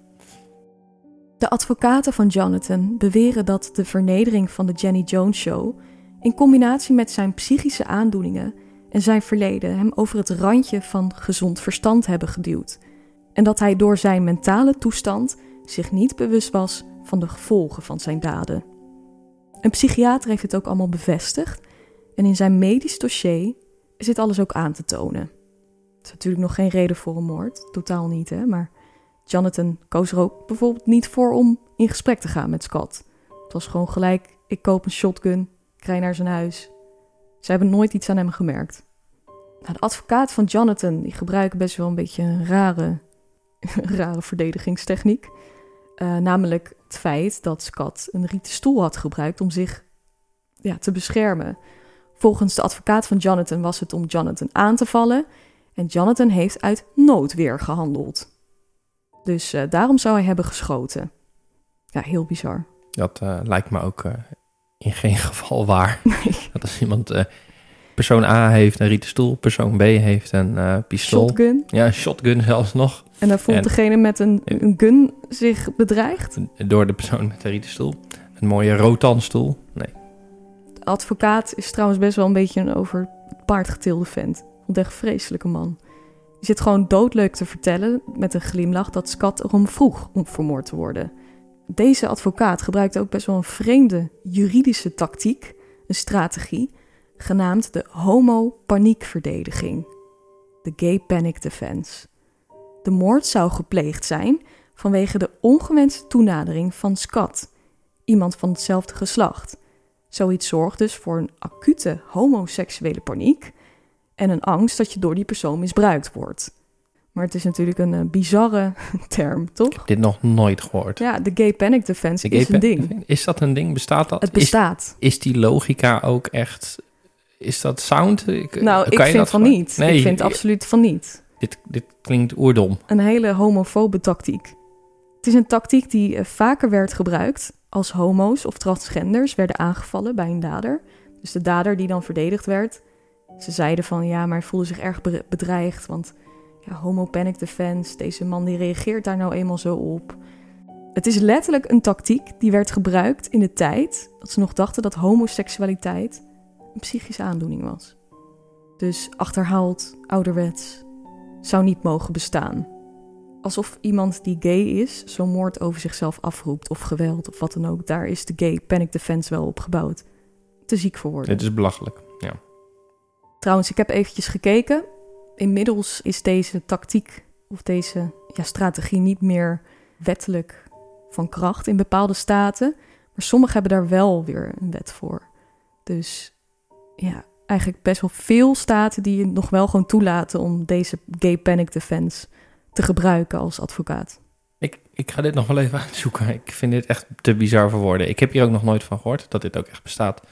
De advocaten van Jonathan beweren dat de vernedering van de Jenny Jones Show, in combinatie met zijn psychische aandoeningen en zijn verleden, hem over het randje van gezond verstand hebben geduwd. En dat hij door zijn mentale toestand zich niet bewust was van de gevolgen van zijn daden. Een psychiater heeft het ook allemaal bevestigd en in zijn medisch dossier dit alles ook aan te tonen. Het is natuurlijk nog geen reden voor een moord, totaal niet hè, maar Jonathan koos er ook bijvoorbeeld niet voor om in gesprek te gaan met Scott. Het was gewoon gelijk, ik koop een shotgun, ik rij naar zijn huis. Ze hebben nooit iets aan hem gemerkt. Nou, de advocaat van Jonathan die gebruikt best wel een beetje een rare, (laughs) rare verdedigingstechniek. Uh, namelijk het feit dat Scott een rieten stoel had gebruikt om zich ja, te beschermen. Volgens de advocaat van Jonathan was het om Jonathan aan te vallen. En Jonathan heeft uit noodweer gehandeld. Dus uh, daarom zou hij hebben geschoten. Ja, heel bizar. Dat uh, lijkt me ook in geen (laughs) geval waar. Nee. Dat als iemand... persoon A heeft een rieten stoel, persoon B heeft een pistool. Shotgun. Ja, een shotgun zelfs nog. En dan voelt en, degene met een, een, gun zich bedreigd? Door de persoon met de rieten stoel. Een mooie rotanstoel. Nee. De advocaat is trouwens best wel een beetje een over het paard getilde vent. Vond echt vreselijke man. Die zit gewoon doodleuk te vertellen met een glimlach dat Scott erom vroeg om vermoord te worden. Deze advocaat gebruikt ook best wel een vreemde juridische tactiek, een strategie, genaamd de homo-paniekverdediging. De gay panic defense. De moord zou gepleegd zijn vanwege de ongewenste toenadering van Scott, iemand van hetzelfde geslacht. Zoiets zorgt dus voor een acute homoseksuele paniek en een angst dat je door die persoon misbruikt wordt. Maar het is natuurlijk een uh, bizarre (laughs) term, toch? Ik heb dit nog nooit gehoord. Ja, de gay panic defense is een ding. Is dat een ding? Bestaat dat? Het bestaat. Is, is die logica ook echt... Is dat sound? Ik, nou, ik vind van niet. Nee, ik vind absoluut van niet. Dit, dit klinkt oerdom. Een hele homofobe tactiek. Het is een tactiek die uh, vaker werd gebruikt als homo's of transgenders werden aangevallen bij een dader. Dus de dader die dan verdedigd werd. Ze zeiden van ja, maar hij voelde zich erg bedreigd, want ja, homo panic defense, deze man die reageert daar nou eenmaal zo op. Het is letterlijk een tactiek die werd gebruikt in de tijd dat ze nog dachten dat homoseksualiteit een psychische aandoening was. Dus achterhaald, ouderwets, zou niet mogen bestaan. Alsof iemand die gay is zo'n moord over zichzelf afroept of geweld of wat dan ook. Daar is de gay panic defense wel op gebouwd. Te ziek voor worden. Het is belachelijk, ja. Trouwens, ik heb eventjes gekeken. Inmiddels is deze tactiek of deze ja, strategie niet meer wettelijk van kracht in bepaalde staten. Maar sommigen hebben daar wel weer een wet voor. Dus ja, eigenlijk best wel veel staten die je nog wel gewoon toelaten om deze gay panic defense te gebruiken als advocaat. Ik, ik ga dit nog wel even (laughs) uitzoeken. Ik vind dit echt te bizar voor woorden. Ik heb hier ook nog nooit van gehoord dat dit ook echt bestaat.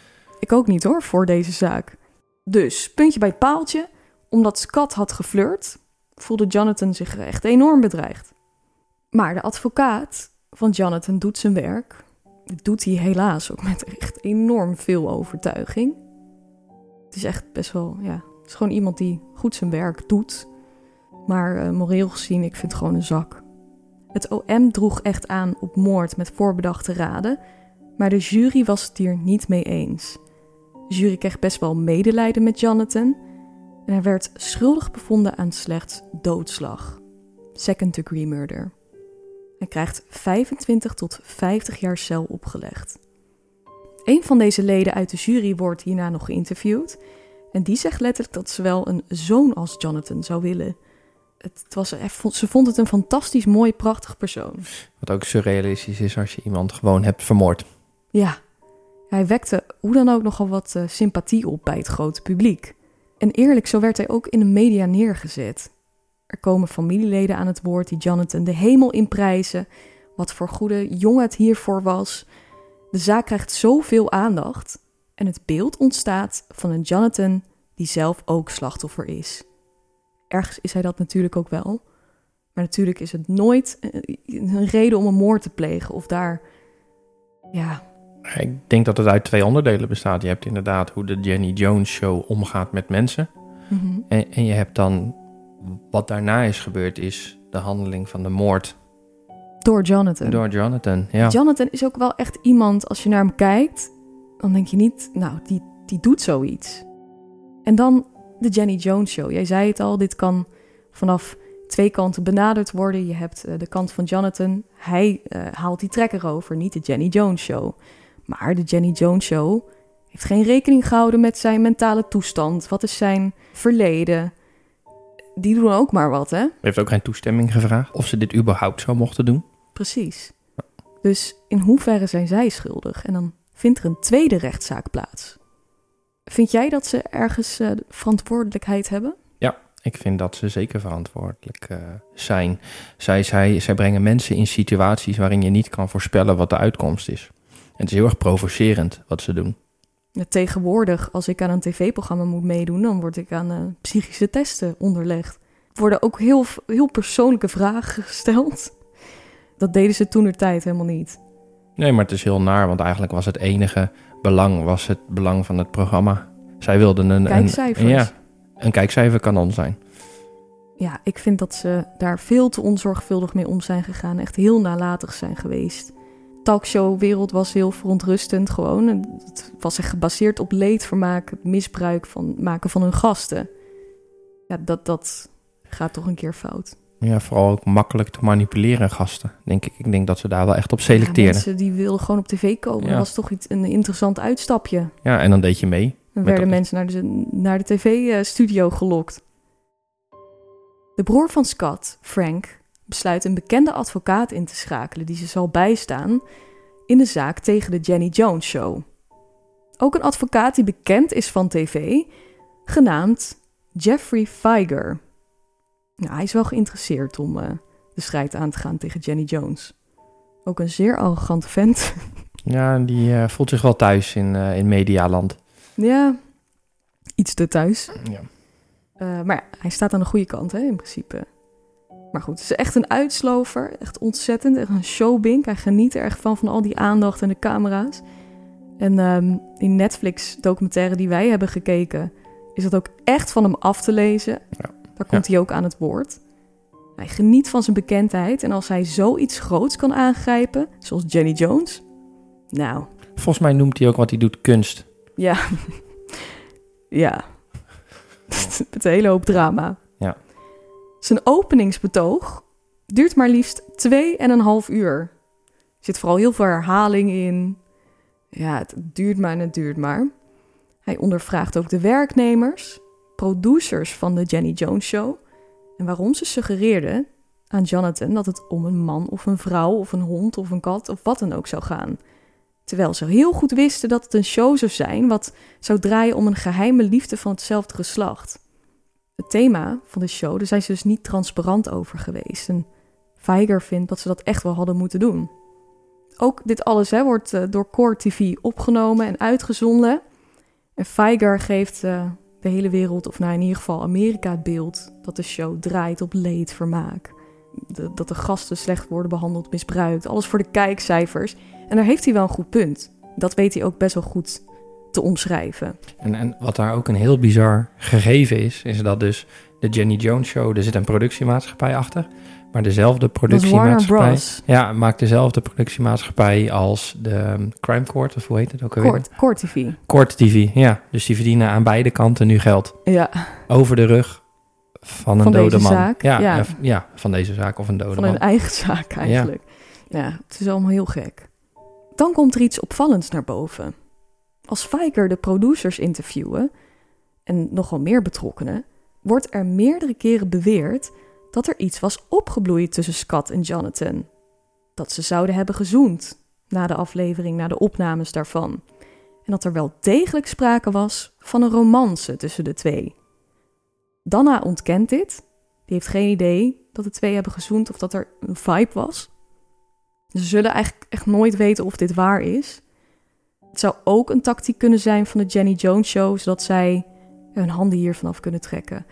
Ik ook niet hoor, voor deze zaak. Dus, puntje bij het paaltje. Omdat Scott had geflirt, voelde Jonathan zich echt enorm bedreigd. Maar de advocaat van Jonathan doet zijn werk. Dat doet hij helaas ook met echt enorm veel overtuiging. Het is echt best wel, ja, Het is gewoon iemand die goed zijn werk doet. Maar uh, moreel gezien, ik vind het gewoon een zak. Het OM droeg echt aan op moord met voorbedachte raden, maar de jury was het hier niet mee eens. De jury kreeg best wel medelijden met Jonathan en hij werd schuldig bevonden aan slechts doodslag. Second degree murder. Hij krijgt 25 tot 50 jaar cel opgelegd. Een van deze leden uit de jury wordt hierna nog geïnterviewd en die zegt letterlijk dat ze wel een zoon als Jonathan zou willen het was, ze vond het een fantastisch mooi, prachtig persoon. Wat ook surrealistisch is als je iemand gewoon hebt vermoord. Ja, hij wekte hoe dan ook nogal wat uh, sympathie op bij het grote publiek. En eerlijk, zo werd hij ook in de media neergezet. Er komen familieleden aan het woord die Jonathan de hemel inprijzen. Wat voor goede jongen het hiervoor was. De zaak krijgt zoveel aandacht. En het beeld ontstaat van een Jonathan die zelf ook slachtoffer is ergens is hij dat natuurlijk ook wel. Maar natuurlijk is het nooit een reden om een moord te plegen of daar, ja. Ik denk dat het uit twee onderdelen bestaat. Je hebt inderdaad hoe de Jenny Jones show omgaat met mensen. Mhm. en, en je hebt dan wat daarna is gebeurd, is de handeling van de moord. Door Jonathan. Door Jonathan, ja. Jonathan is ook wel echt iemand, als je naar hem kijkt, dan denk je niet, nou, die, die doet zoiets. En dan de Jenny Jones Show. Jij zei het al, dit kan vanaf twee kanten benaderd worden. Je hebt uh, de kant van Jonathan, hij uh, haalt die trekker over, niet de Jenny Jones Show. Maar de Jenny Jones Show heeft geen rekening gehouden met zijn mentale toestand. Wat is zijn verleden? Die doen ook maar wat, hè? Heeft ook geen toestemming gevraagd of ze dit überhaupt zou mochten doen. Precies. Dus in hoeverre zijn zij schuldig? En dan vindt er een tweede rechtszaak plaats. Vind jij dat ze ergens uh, verantwoordelijkheid hebben? Ja, ik vind dat ze zeker verantwoordelijk uh, zijn. Zij, zij, zij brengen mensen in situaties waarin je niet kan voorspellen wat de uitkomst is. En het is heel erg provocerend wat ze doen. Ja, tegenwoordig, als ik aan een tv-programma moet meedoen, dan word ik aan uh, psychische testen onderlegd. Er worden ook heel, heel persoonlijke vragen gesteld. Dat deden ze toen de tijd helemaal niet. Nee, maar het is heel naar, want eigenlijk was het enige belang was het belang van het programma. Zij wilden een, Kijkcijfers. een, ja, een kijkcijferkanon zijn. Ja, ik vind dat ze daar veel te onzorgvuldig mee om zijn gegaan. Echt heel nalatig zijn geweest. Talkshowwereld was heel verontrustend gewoon. Het was echt gebaseerd op leedvermaak, het misbruik van maken van hun gasten. Ja, dat, dat gaat toch een keer fout. Ja, vooral ook makkelijk te manipuleren gasten, denk ik. Ik denk dat ze daar wel echt op selecteren. Ja, mensen die wilden gewoon op tv komen. Dat was toch iets, een interessant uitstapje. Ja, en dan deed je mee. Dan werden mensen naar de, naar de tv-studio gelokt. De broer van Scott, Frank, besluit een bekende advocaat in te schakelen... die ze zal bijstaan in de zaak tegen de Jenny Jones Show. Ook een advocaat die bekend is van tv, genaamd Jeffrey Feiger... Ja, hij is wel geïnteresseerd om uh, de strijd aan te gaan tegen Jenny Jones. Ook een zeer arrogante vent. (laughs) Ja, die uh, voelt zich wel thuis in, uh, in medialand. Ja, iets te thuis. Ja. maar ja, hij staat aan de goede kant, hè, in principe. Maar goed, het is echt een uitslover. Echt ontzettend. Echt een showbink. Hij geniet er echt van, van al die aandacht en de camera's. En um, in Netflix-documentaire die wij hebben gekeken... is dat ook echt van hem af te lezen. Ja. Daar komt hij ook aan het woord. Hij geniet van zijn bekendheid en als hij zoiets groots kan aangrijpen, zoals Jenny Jones, nou. Volgens mij noemt hij ook wat hij doet kunst. Ja, (laughs) ja. (laughs) Met een hele hoop drama. Zijn openingsbetoog duurt maar liefst twee en een half uur. Er zit vooral heel veel herhaling in. Ja, het duurt maar en het duurt maar. Hij ondervraagt ook de werknemers producers van de Jenny Jones Show en waarom ze suggereerden aan Jonathan dat het om een man of een vrouw of een hond of een kat of wat dan ook zou gaan. Terwijl ze heel goed wisten dat het een show zou zijn wat zou draaien om een geheime liefde van hetzelfde geslacht. Het thema van de show, daar zijn ze dus niet transparant over geweest. En Feiger vindt dat ze dat echt wel hadden moeten doen. Ook dit alles hè, wordt uh, door Core TV opgenomen en uitgezonden. En Feiger geeft uh, de hele wereld, of nou in ieder geval Amerika, het beeld dat de show draait op leedvermaak. Dat de gasten slecht worden behandeld, misbruikt, alles voor de kijkcijfers. En daar heeft hij wel een goed punt. Dat weet hij ook best wel goed te omschrijven. En, en wat daar ook een heel bizar gegeven is, is dat dus de Jenny Jones Show, er zit een productiemaatschappij achter, maar dezelfde productiemaatschappij... Ja, maakt dezelfde productiemaatschappij als de um, Crime Court, of hoe heet het ook alweer? Court, Court TV. Court TV, ja. Dus die verdienen aan beide kanten nu geld. Ja, Over de rug van een Van dode deze man. zaak, Ja, ja. ja. ja, van deze zaak of een dode van man. hun eigen zaak eigenlijk. Ja. het is allemaal heel gek. Dan komt er iets opvallends naar boven. Als Fiker de producers interviewen, en nogal meer betrokkenen, wordt er meerdere keren beweerd dat er iets was opgebloeid tussen Scott en Jonathan. Dat ze zouden hebben gezoend na de aflevering, na de opnames daarvan. En dat er wel degelijk sprake was van een romance tussen de twee. Danna ontkent dit. Die heeft geen idee dat de twee hebben gezoend of dat er een vibe was. Ze zullen eigenlijk echt nooit weten of dit waar is. Het zou ook een tactiek kunnen zijn van de Jenny Jones Show, zodat zij hun handen hier vanaf kunnen trekken.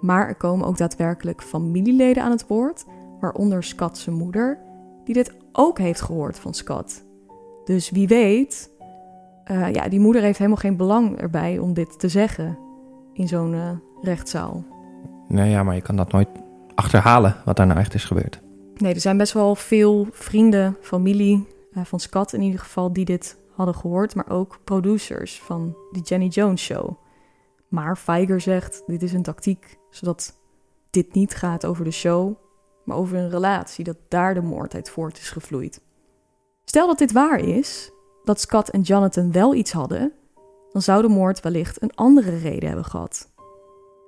Maar er komen ook daadwerkelijk familieleden aan het woord, waaronder Scott zijn moeder, die dit ook heeft gehoord van Scott. Dus wie weet, eh, ja, die moeder heeft helemaal geen belang erbij om dit te zeggen in zo'n eh, rechtszaal. Nou ja, maar je kan dat nooit achterhalen wat daar nou echt is gebeurd. Nee, er zijn best wel veel vrienden, familie eh, van Scott in ieder geval, die dit hadden gehoord, maar ook producers van die Jenny Jones show. Maar Feiger zegt, dit is een tactiek, zodat dit niet gaat over de show, maar over een relatie, dat daar de moord uit voort is gevloeid. Stel dat dit waar is, dat Scott en Jonathan wel iets hadden, dan zou de moord wellicht een andere reden hebben gehad.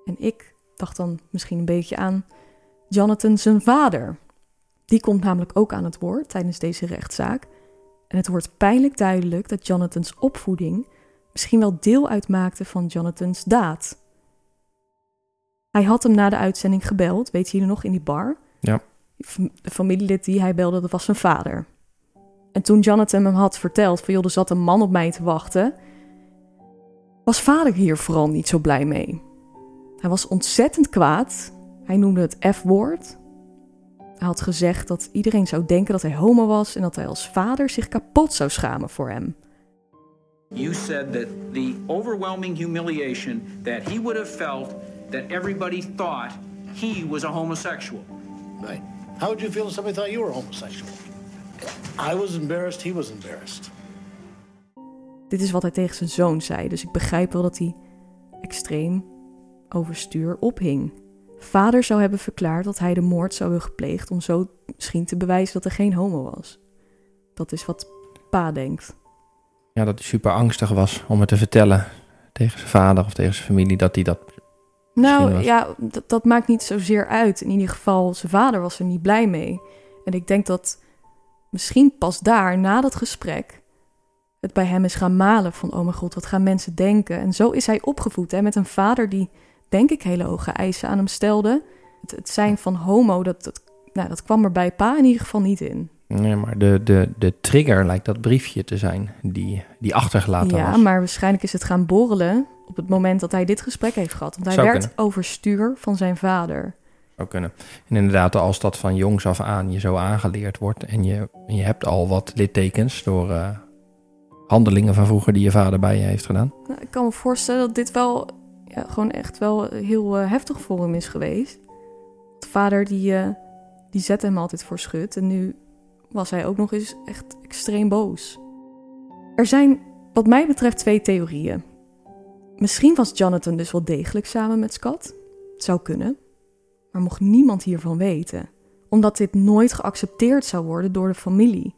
En ik dacht dan misschien een beetje aan Jonathan zijn vader. Die komt namelijk ook aan het woord tijdens deze rechtszaak. En het wordt pijnlijk duidelijk dat Jonathans opvoeding misschien wel deel uitmaakte van Jonathans daad. Hij had hem na de uitzending gebeld, weet je nog, in die bar. Ja. De familielid die hij belde, dat was zijn vader. En toen Jonathan hem had verteld van, joh, er zat een man op mij te wachten, was vader hier vooral niet zo blij mee. Hij was ontzettend kwaad. Hij noemde het F-woord. Hij had gezegd dat iedereen zou denken dat hij homo was en dat hij als vader zich kapot zou schamen voor hem. You said that the overwhelming humiliation that he would have felt that everybody thought he was a homosexual. Right. How would you feel if somebody thought you were homosexual? I was embarrassed, he was embarrassed. Dit is wat hij tegen zijn zoon zei, dus ik begrijp wel dat hij extreem overstuur ophing. Vader zou hebben verklaard dat hij de moord zou hebben gepleegd om zo misschien te bewijzen dat er geen homo was. Dat is wat pa denkt. Ja, dat hij super angstig was om het te vertellen tegen zijn vader of tegen zijn familie dat hij dat. Nou ja, dat, dat maakt niet zozeer uit. In ieder geval, zijn vader was er niet blij mee. En ik denk dat misschien pas daar, na dat gesprek, het bij hem is gaan malen van, oh mijn god, wat gaan mensen denken? En zo is hij opgevoed, hè, met een vader die, denk ik, hele hoge eisen aan hem stelde. Het, het zijn van homo, dat, dat, nou, dat kwam er bij pa in ieder geval niet in. Nee, maar de, de, de trigger lijkt dat briefje te zijn die, die achtergelaten ja, was. maar waarschijnlijk is het gaan borrelen op het moment dat hij dit gesprek heeft gehad. Want hij Zou werd kunnen. overstuur van zijn vader. Zou kunnen. En inderdaad, als dat van jongs af aan je zo aangeleerd wordt en je, je hebt al wat littekens door eh, handelingen van vroeger die je vader bij je heeft gedaan. Nou, ik kan me voorstellen dat dit wel gewoon echt wel heel eh, heftig voor hem is geweest. De vader die, eh, die zette hem altijd voor schut en nu was hij ook nog eens echt extreem boos. Er zijn wat mij betreft twee theorieën. Misschien was Jonathan dus wel degelijk samen met Scott. Het zou kunnen. Maar mocht niemand hiervan weten. Omdat dit nooit geaccepteerd zou worden door de familie.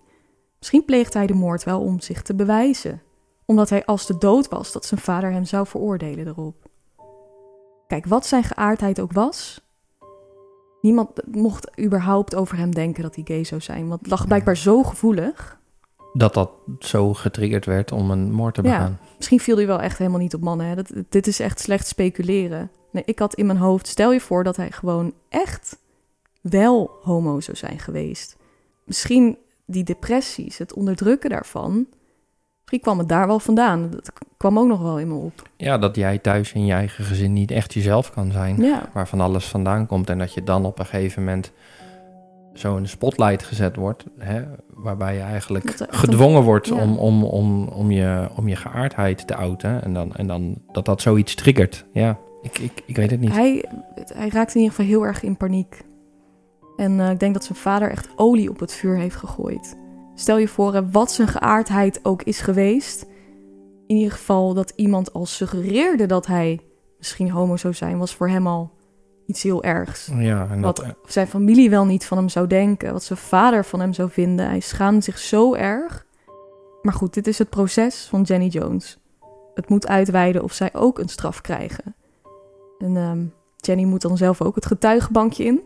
Misschien pleegde hij de moord wel om zich te bewijzen omdat hij als de dood was dat zijn vader hem zou veroordelen erop. Kijk, wat zijn geaardheid ook was, niemand mocht überhaupt over hem denken dat hij gay zou zijn, want het lag blijkbaar zo gevoelig. Dat dat zo getriggerd werd om een moord te begaan. Misschien viel hij wel echt helemaal niet op mannen. Hè? Dat, dit is echt slecht speculeren. Nee, ik had in mijn hoofd, stel je voor dat hij gewoon echt wel homo zou zijn geweest. Misschien die depressies, het onderdrukken daarvan, misschien kwam het daar wel vandaan. Dat kwam ook nog wel in me op. Ja, dat jij thuis in je eigen gezin niet echt jezelf kan zijn. Ja. Waar van alles vandaan komt. En dat je dan op een gegeven moment zo in de spotlight gezet wordt, hè, waarbij je eigenlijk echt gedwongen wordt ja. om, om, om, om, je, om je geaardheid te outen. En dan, en dan dat dat zoiets triggert. Ja, ik, ik, ik weet het niet. Hij, hij raakt in ieder geval heel erg in paniek. En eh, ik denk dat zijn vader echt olie op het vuur heeft gegooid. Stel je voor, wat zijn geaardheid ook is geweest. In ieder geval dat iemand al suggereerde dat hij misschien homo zou zijn, was voor hem al iets heel ergs. Ja, en dat, Wat zijn familie wel niet van hem zou denken, wat zijn vader van hem zou vinden. Hij schaamde zich zo erg. Maar goed, dit is het proces van Jenny Jones. Het moet uitweiden of zij ook een straf krijgen. En ehm, Jenny moet dan zelf ook het getuigenbankje in.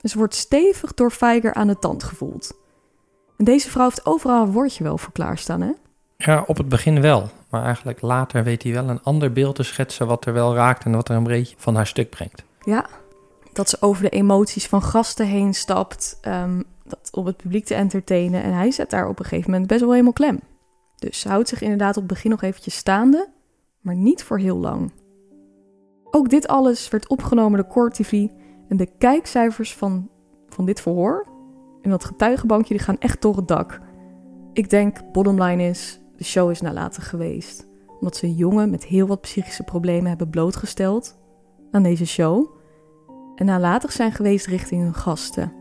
En ze wordt stevig door Feiger aan de tand gevoeld. Deze vrouw heeft overal een woordje wel voor klaarstaan, hè? ja, op het begin wel. Maar eigenlijk later weet hij wel een ander beeld te schetsen wat er wel raakt en wat er een beetje van haar stuk brengt. Ja, dat ze over de emoties van gasten heen stapt, ehm, dat om het publiek te entertainen. En hij zet daar op een gegeven moment best wel helemaal klem. Dus ze houdt zich inderdaad op het begin nog eventjes staande, maar niet voor heel lang. Ook dit alles werd opgenomen door Court TV en de kijkcijfers van, van dit verhoor en dat getuigenbankje die gaan echt door het dak. Ik denk, bottom line is, de show is nalatig geweest. Omdat ze jongen met heel wat psychische problemen hebben blootgesteld aan deze show en nalatig zijn geweest richting hun gasten.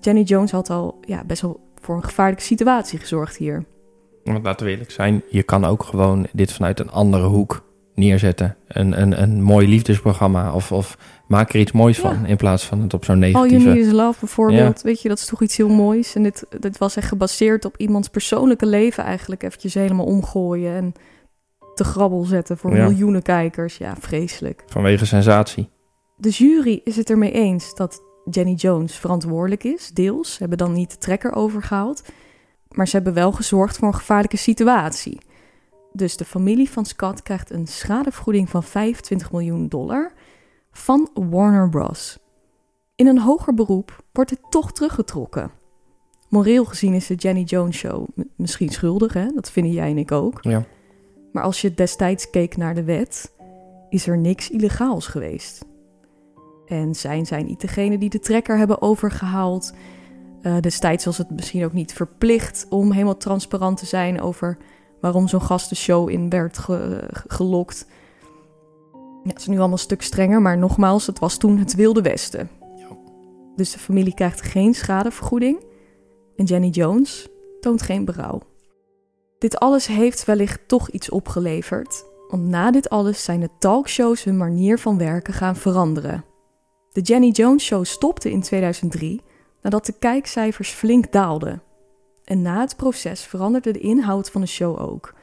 Jenny Jones had al ja, best wel voor een gevaarlijke situatie gezorgd hier. Want laten we eerlijk zijn, je kan ook gewoon dit vanuit een andere hoek neerzetten. Een, een, een mooi liefdesprogramma of, of maak er iets moois Ja. van in plaats van het op zo'n All You negatieve... Need Is Love bijvoorbeeld, weet je, dat is toch iets heel moois. En dit, dit was echt gebaseerd op iemands persoonlijke leven eigenlijk eventjes helemaal omgooien en te grabbel zetten voor Ja. miljoenen kijkers. Ja, vreselijk. Vanwege sensatie. De jury is het ermee eens dat Jenny Jones verantwoordelijk is, deels. Ze hebben dan niet de trekker overgehaald. Maar ze hebben wel gezorgd voor een gevaarlijke situatie. Dus de familie van Scott krijgt een schadevergoeding van 25 miljoen dollar van Warner Bros. In een hoger beroep wordt het toch teruggetrokken. Moreel gezien is de Jenny Jones Show misschien schuldig, hè? dat vinden jij en ik ook. Ja. Maar als je destijds keek naar de wet, is er niks illegaals geweest. En zijn zij niet degene die de trekker hebben overgehaald? Eh, destijds was het misschien ook niet verplicht om helemaal transparant te zijn over waarom zo'n gastenshow in werd ge- gelokt. Ja, het is nu allemaal een stuk strenger, maar nogmaals, het was toen het Wilde Westen. Ja. Dus de familie krijgt geen schadevergoeding en Jenny Jones toont geen berouw. Dit alles heeft wellicht toch iets opgeleverd, want na dit alles zijn de talkshows hun manier van werken gaan veranderen. De Jenny Jones Show stopte in 2003 nadat de kijkcijfers flink daalden. En na het proces veranderde de inhoud van de show ook.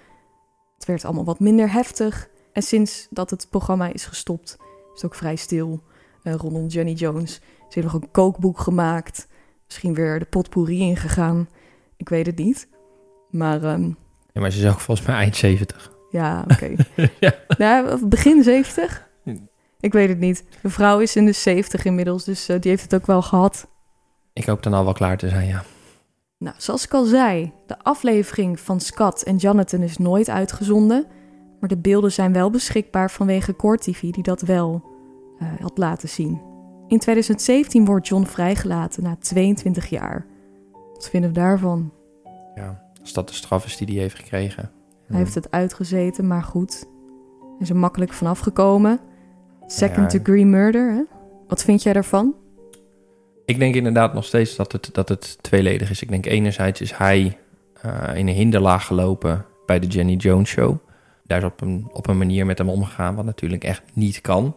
Het werd allemaal wat minder heftig en sinds dat het programma is gestopt is het ook vrij stil eh, rondom Jenny Jones. Ze heeft nog een kookboek gemaakt, misschien weer de potpourri ingegaan. Ik weet het niet. Maar ehm, Ja, maar ze is ook volgens mij eind 70. ja, (laughs) oké. Ja. Nou, begin 70? Ik weet het niet. De vrouw is in de 70 inmiddels, dus eh, die heeft het ook wel gehad. Ik hoop dan al wel klaar te zijn, ja. Nou, zoals ik al zei, de aflevering van Scott en Jonathan is nooit uitgezonden. Maar de beelden zijn wel beschikbaar vanwege Core TV, die dat wel eh, had laten zien. In 2017 wordt John vrijgelaten na 22 jaar. Wat vinden we daarvan? ja. Als dat de straf is die hij heeft gekregen. Hij heeft het uitgezeten, maar goed. Hij is er makkelijk vanaf gekomen. Second Ja. degree murder, hè? Wat vind jij daarvan? Ik denk inderdaad nog steeds dat het, dat het tweeledig is. Ik denk enerzijds is hij eh, in een hinderlaag gelopen bij de Jenny Jones show. Daar is op een, op een manier met hem omgegaan, wat natuurlijk echt niet kan.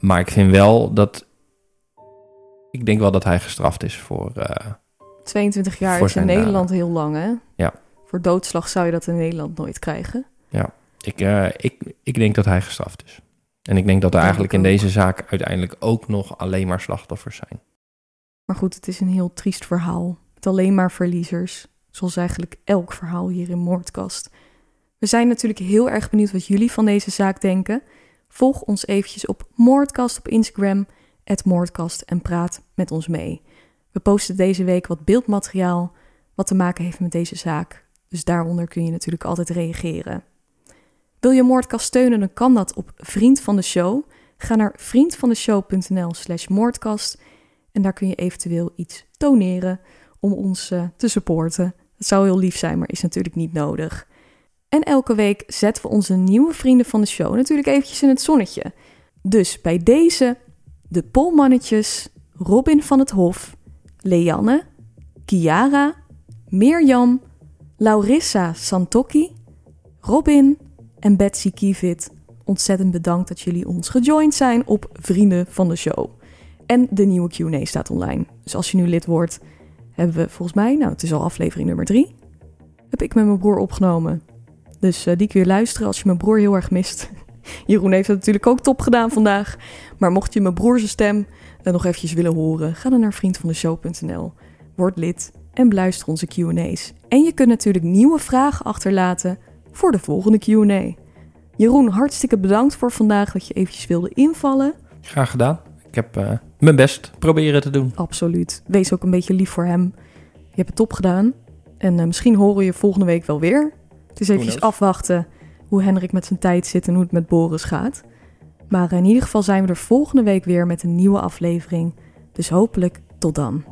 Maar ik vind wel dat... Ik denk wel dat hij gestraft is voor... eh, 22 jaar Voor is in Nederland heel lang, hè? Ja. Voor doodslag zou je dat in Nederland nooit krijgen. ik, eh, ik, ik denk dat hij gestraft is. En ik denk dat er eigenlijk in deze zaak uiteindelijk ook nog alleen maar slachtoffers zijn. Maar goed, het is een heel triest verhaal. Met alleen maar verliezers. Zoals eigenlijk elk verhaal hier in Moordkast. We zijn natuurlijk heel erg benieuwd wat jullie van deze zaak denken. Volg ons eventjes op Moordkast op Instagram, Moordkast en praat met ons mee. We posten deze week wat beeldmateriaal wat te maken heeft met deze zaak. Dus daaronder kun je natuurlijk altijd reageren. Wil je Moordkast steunen, dan kan dat op Vriend van de Show. Ga naar vriendvandeshow.nl slash moordkast En daar kun je eventueel iets doneren om ons eh, te supporten. Het zou heel lief zijn, maar is natuurlijk niet nodig. En elke week zetten we onze nieuwe vrienden van de show natuurlijk eventjes in het zonnetje. Dus bij deze de Polmannetjes, Robin van het Hof, Leanne, Kiara, Mirjam, Laurissa Santocchi, Robin en Betsy Kievit. Ontzettend bedankt dat jullie ons gejoind zijn op Vrienden van de Show. En de nieuwe Q&A staat online. Dus als je nu lid wordt, hebben we volgens mij, nou het is al aflevering nummer drie, heb ik met mijn broer opgenomen. Dus uh, die kun je luisteren als je mijn broer heel erg mist. (laughs) Jeroen heeft het natuurlijk ook top gedaan vandaag. Maar mocht je mijn broer zijn stem uh, nog eventjes willen horen, ga dan naar vriendvandeshow.nl. Word lid en beluister onze Q&A's. En je kunt natuurlijk nieuwe vragen achterlaten voor de volgende Q&A. Jeroen, hartstikke bedankt voor vandaag dat je eventjes wilde invallen. Graag gedaan. Ik heb uh, mijn best proberen te doen. Absoluut. Wees ook een beetje lief voor hem. Je hebt het top gedaan. En uh, misschien horen we je volgende week wel weer. Het is eventjes afwachten hoe Hendrik met zijn tijd zit en hoe het met Boris gaat. Maar in ieder geval zijn we er volgende week weer met een nieuwe aflevering. Dus hopelijk tot dan.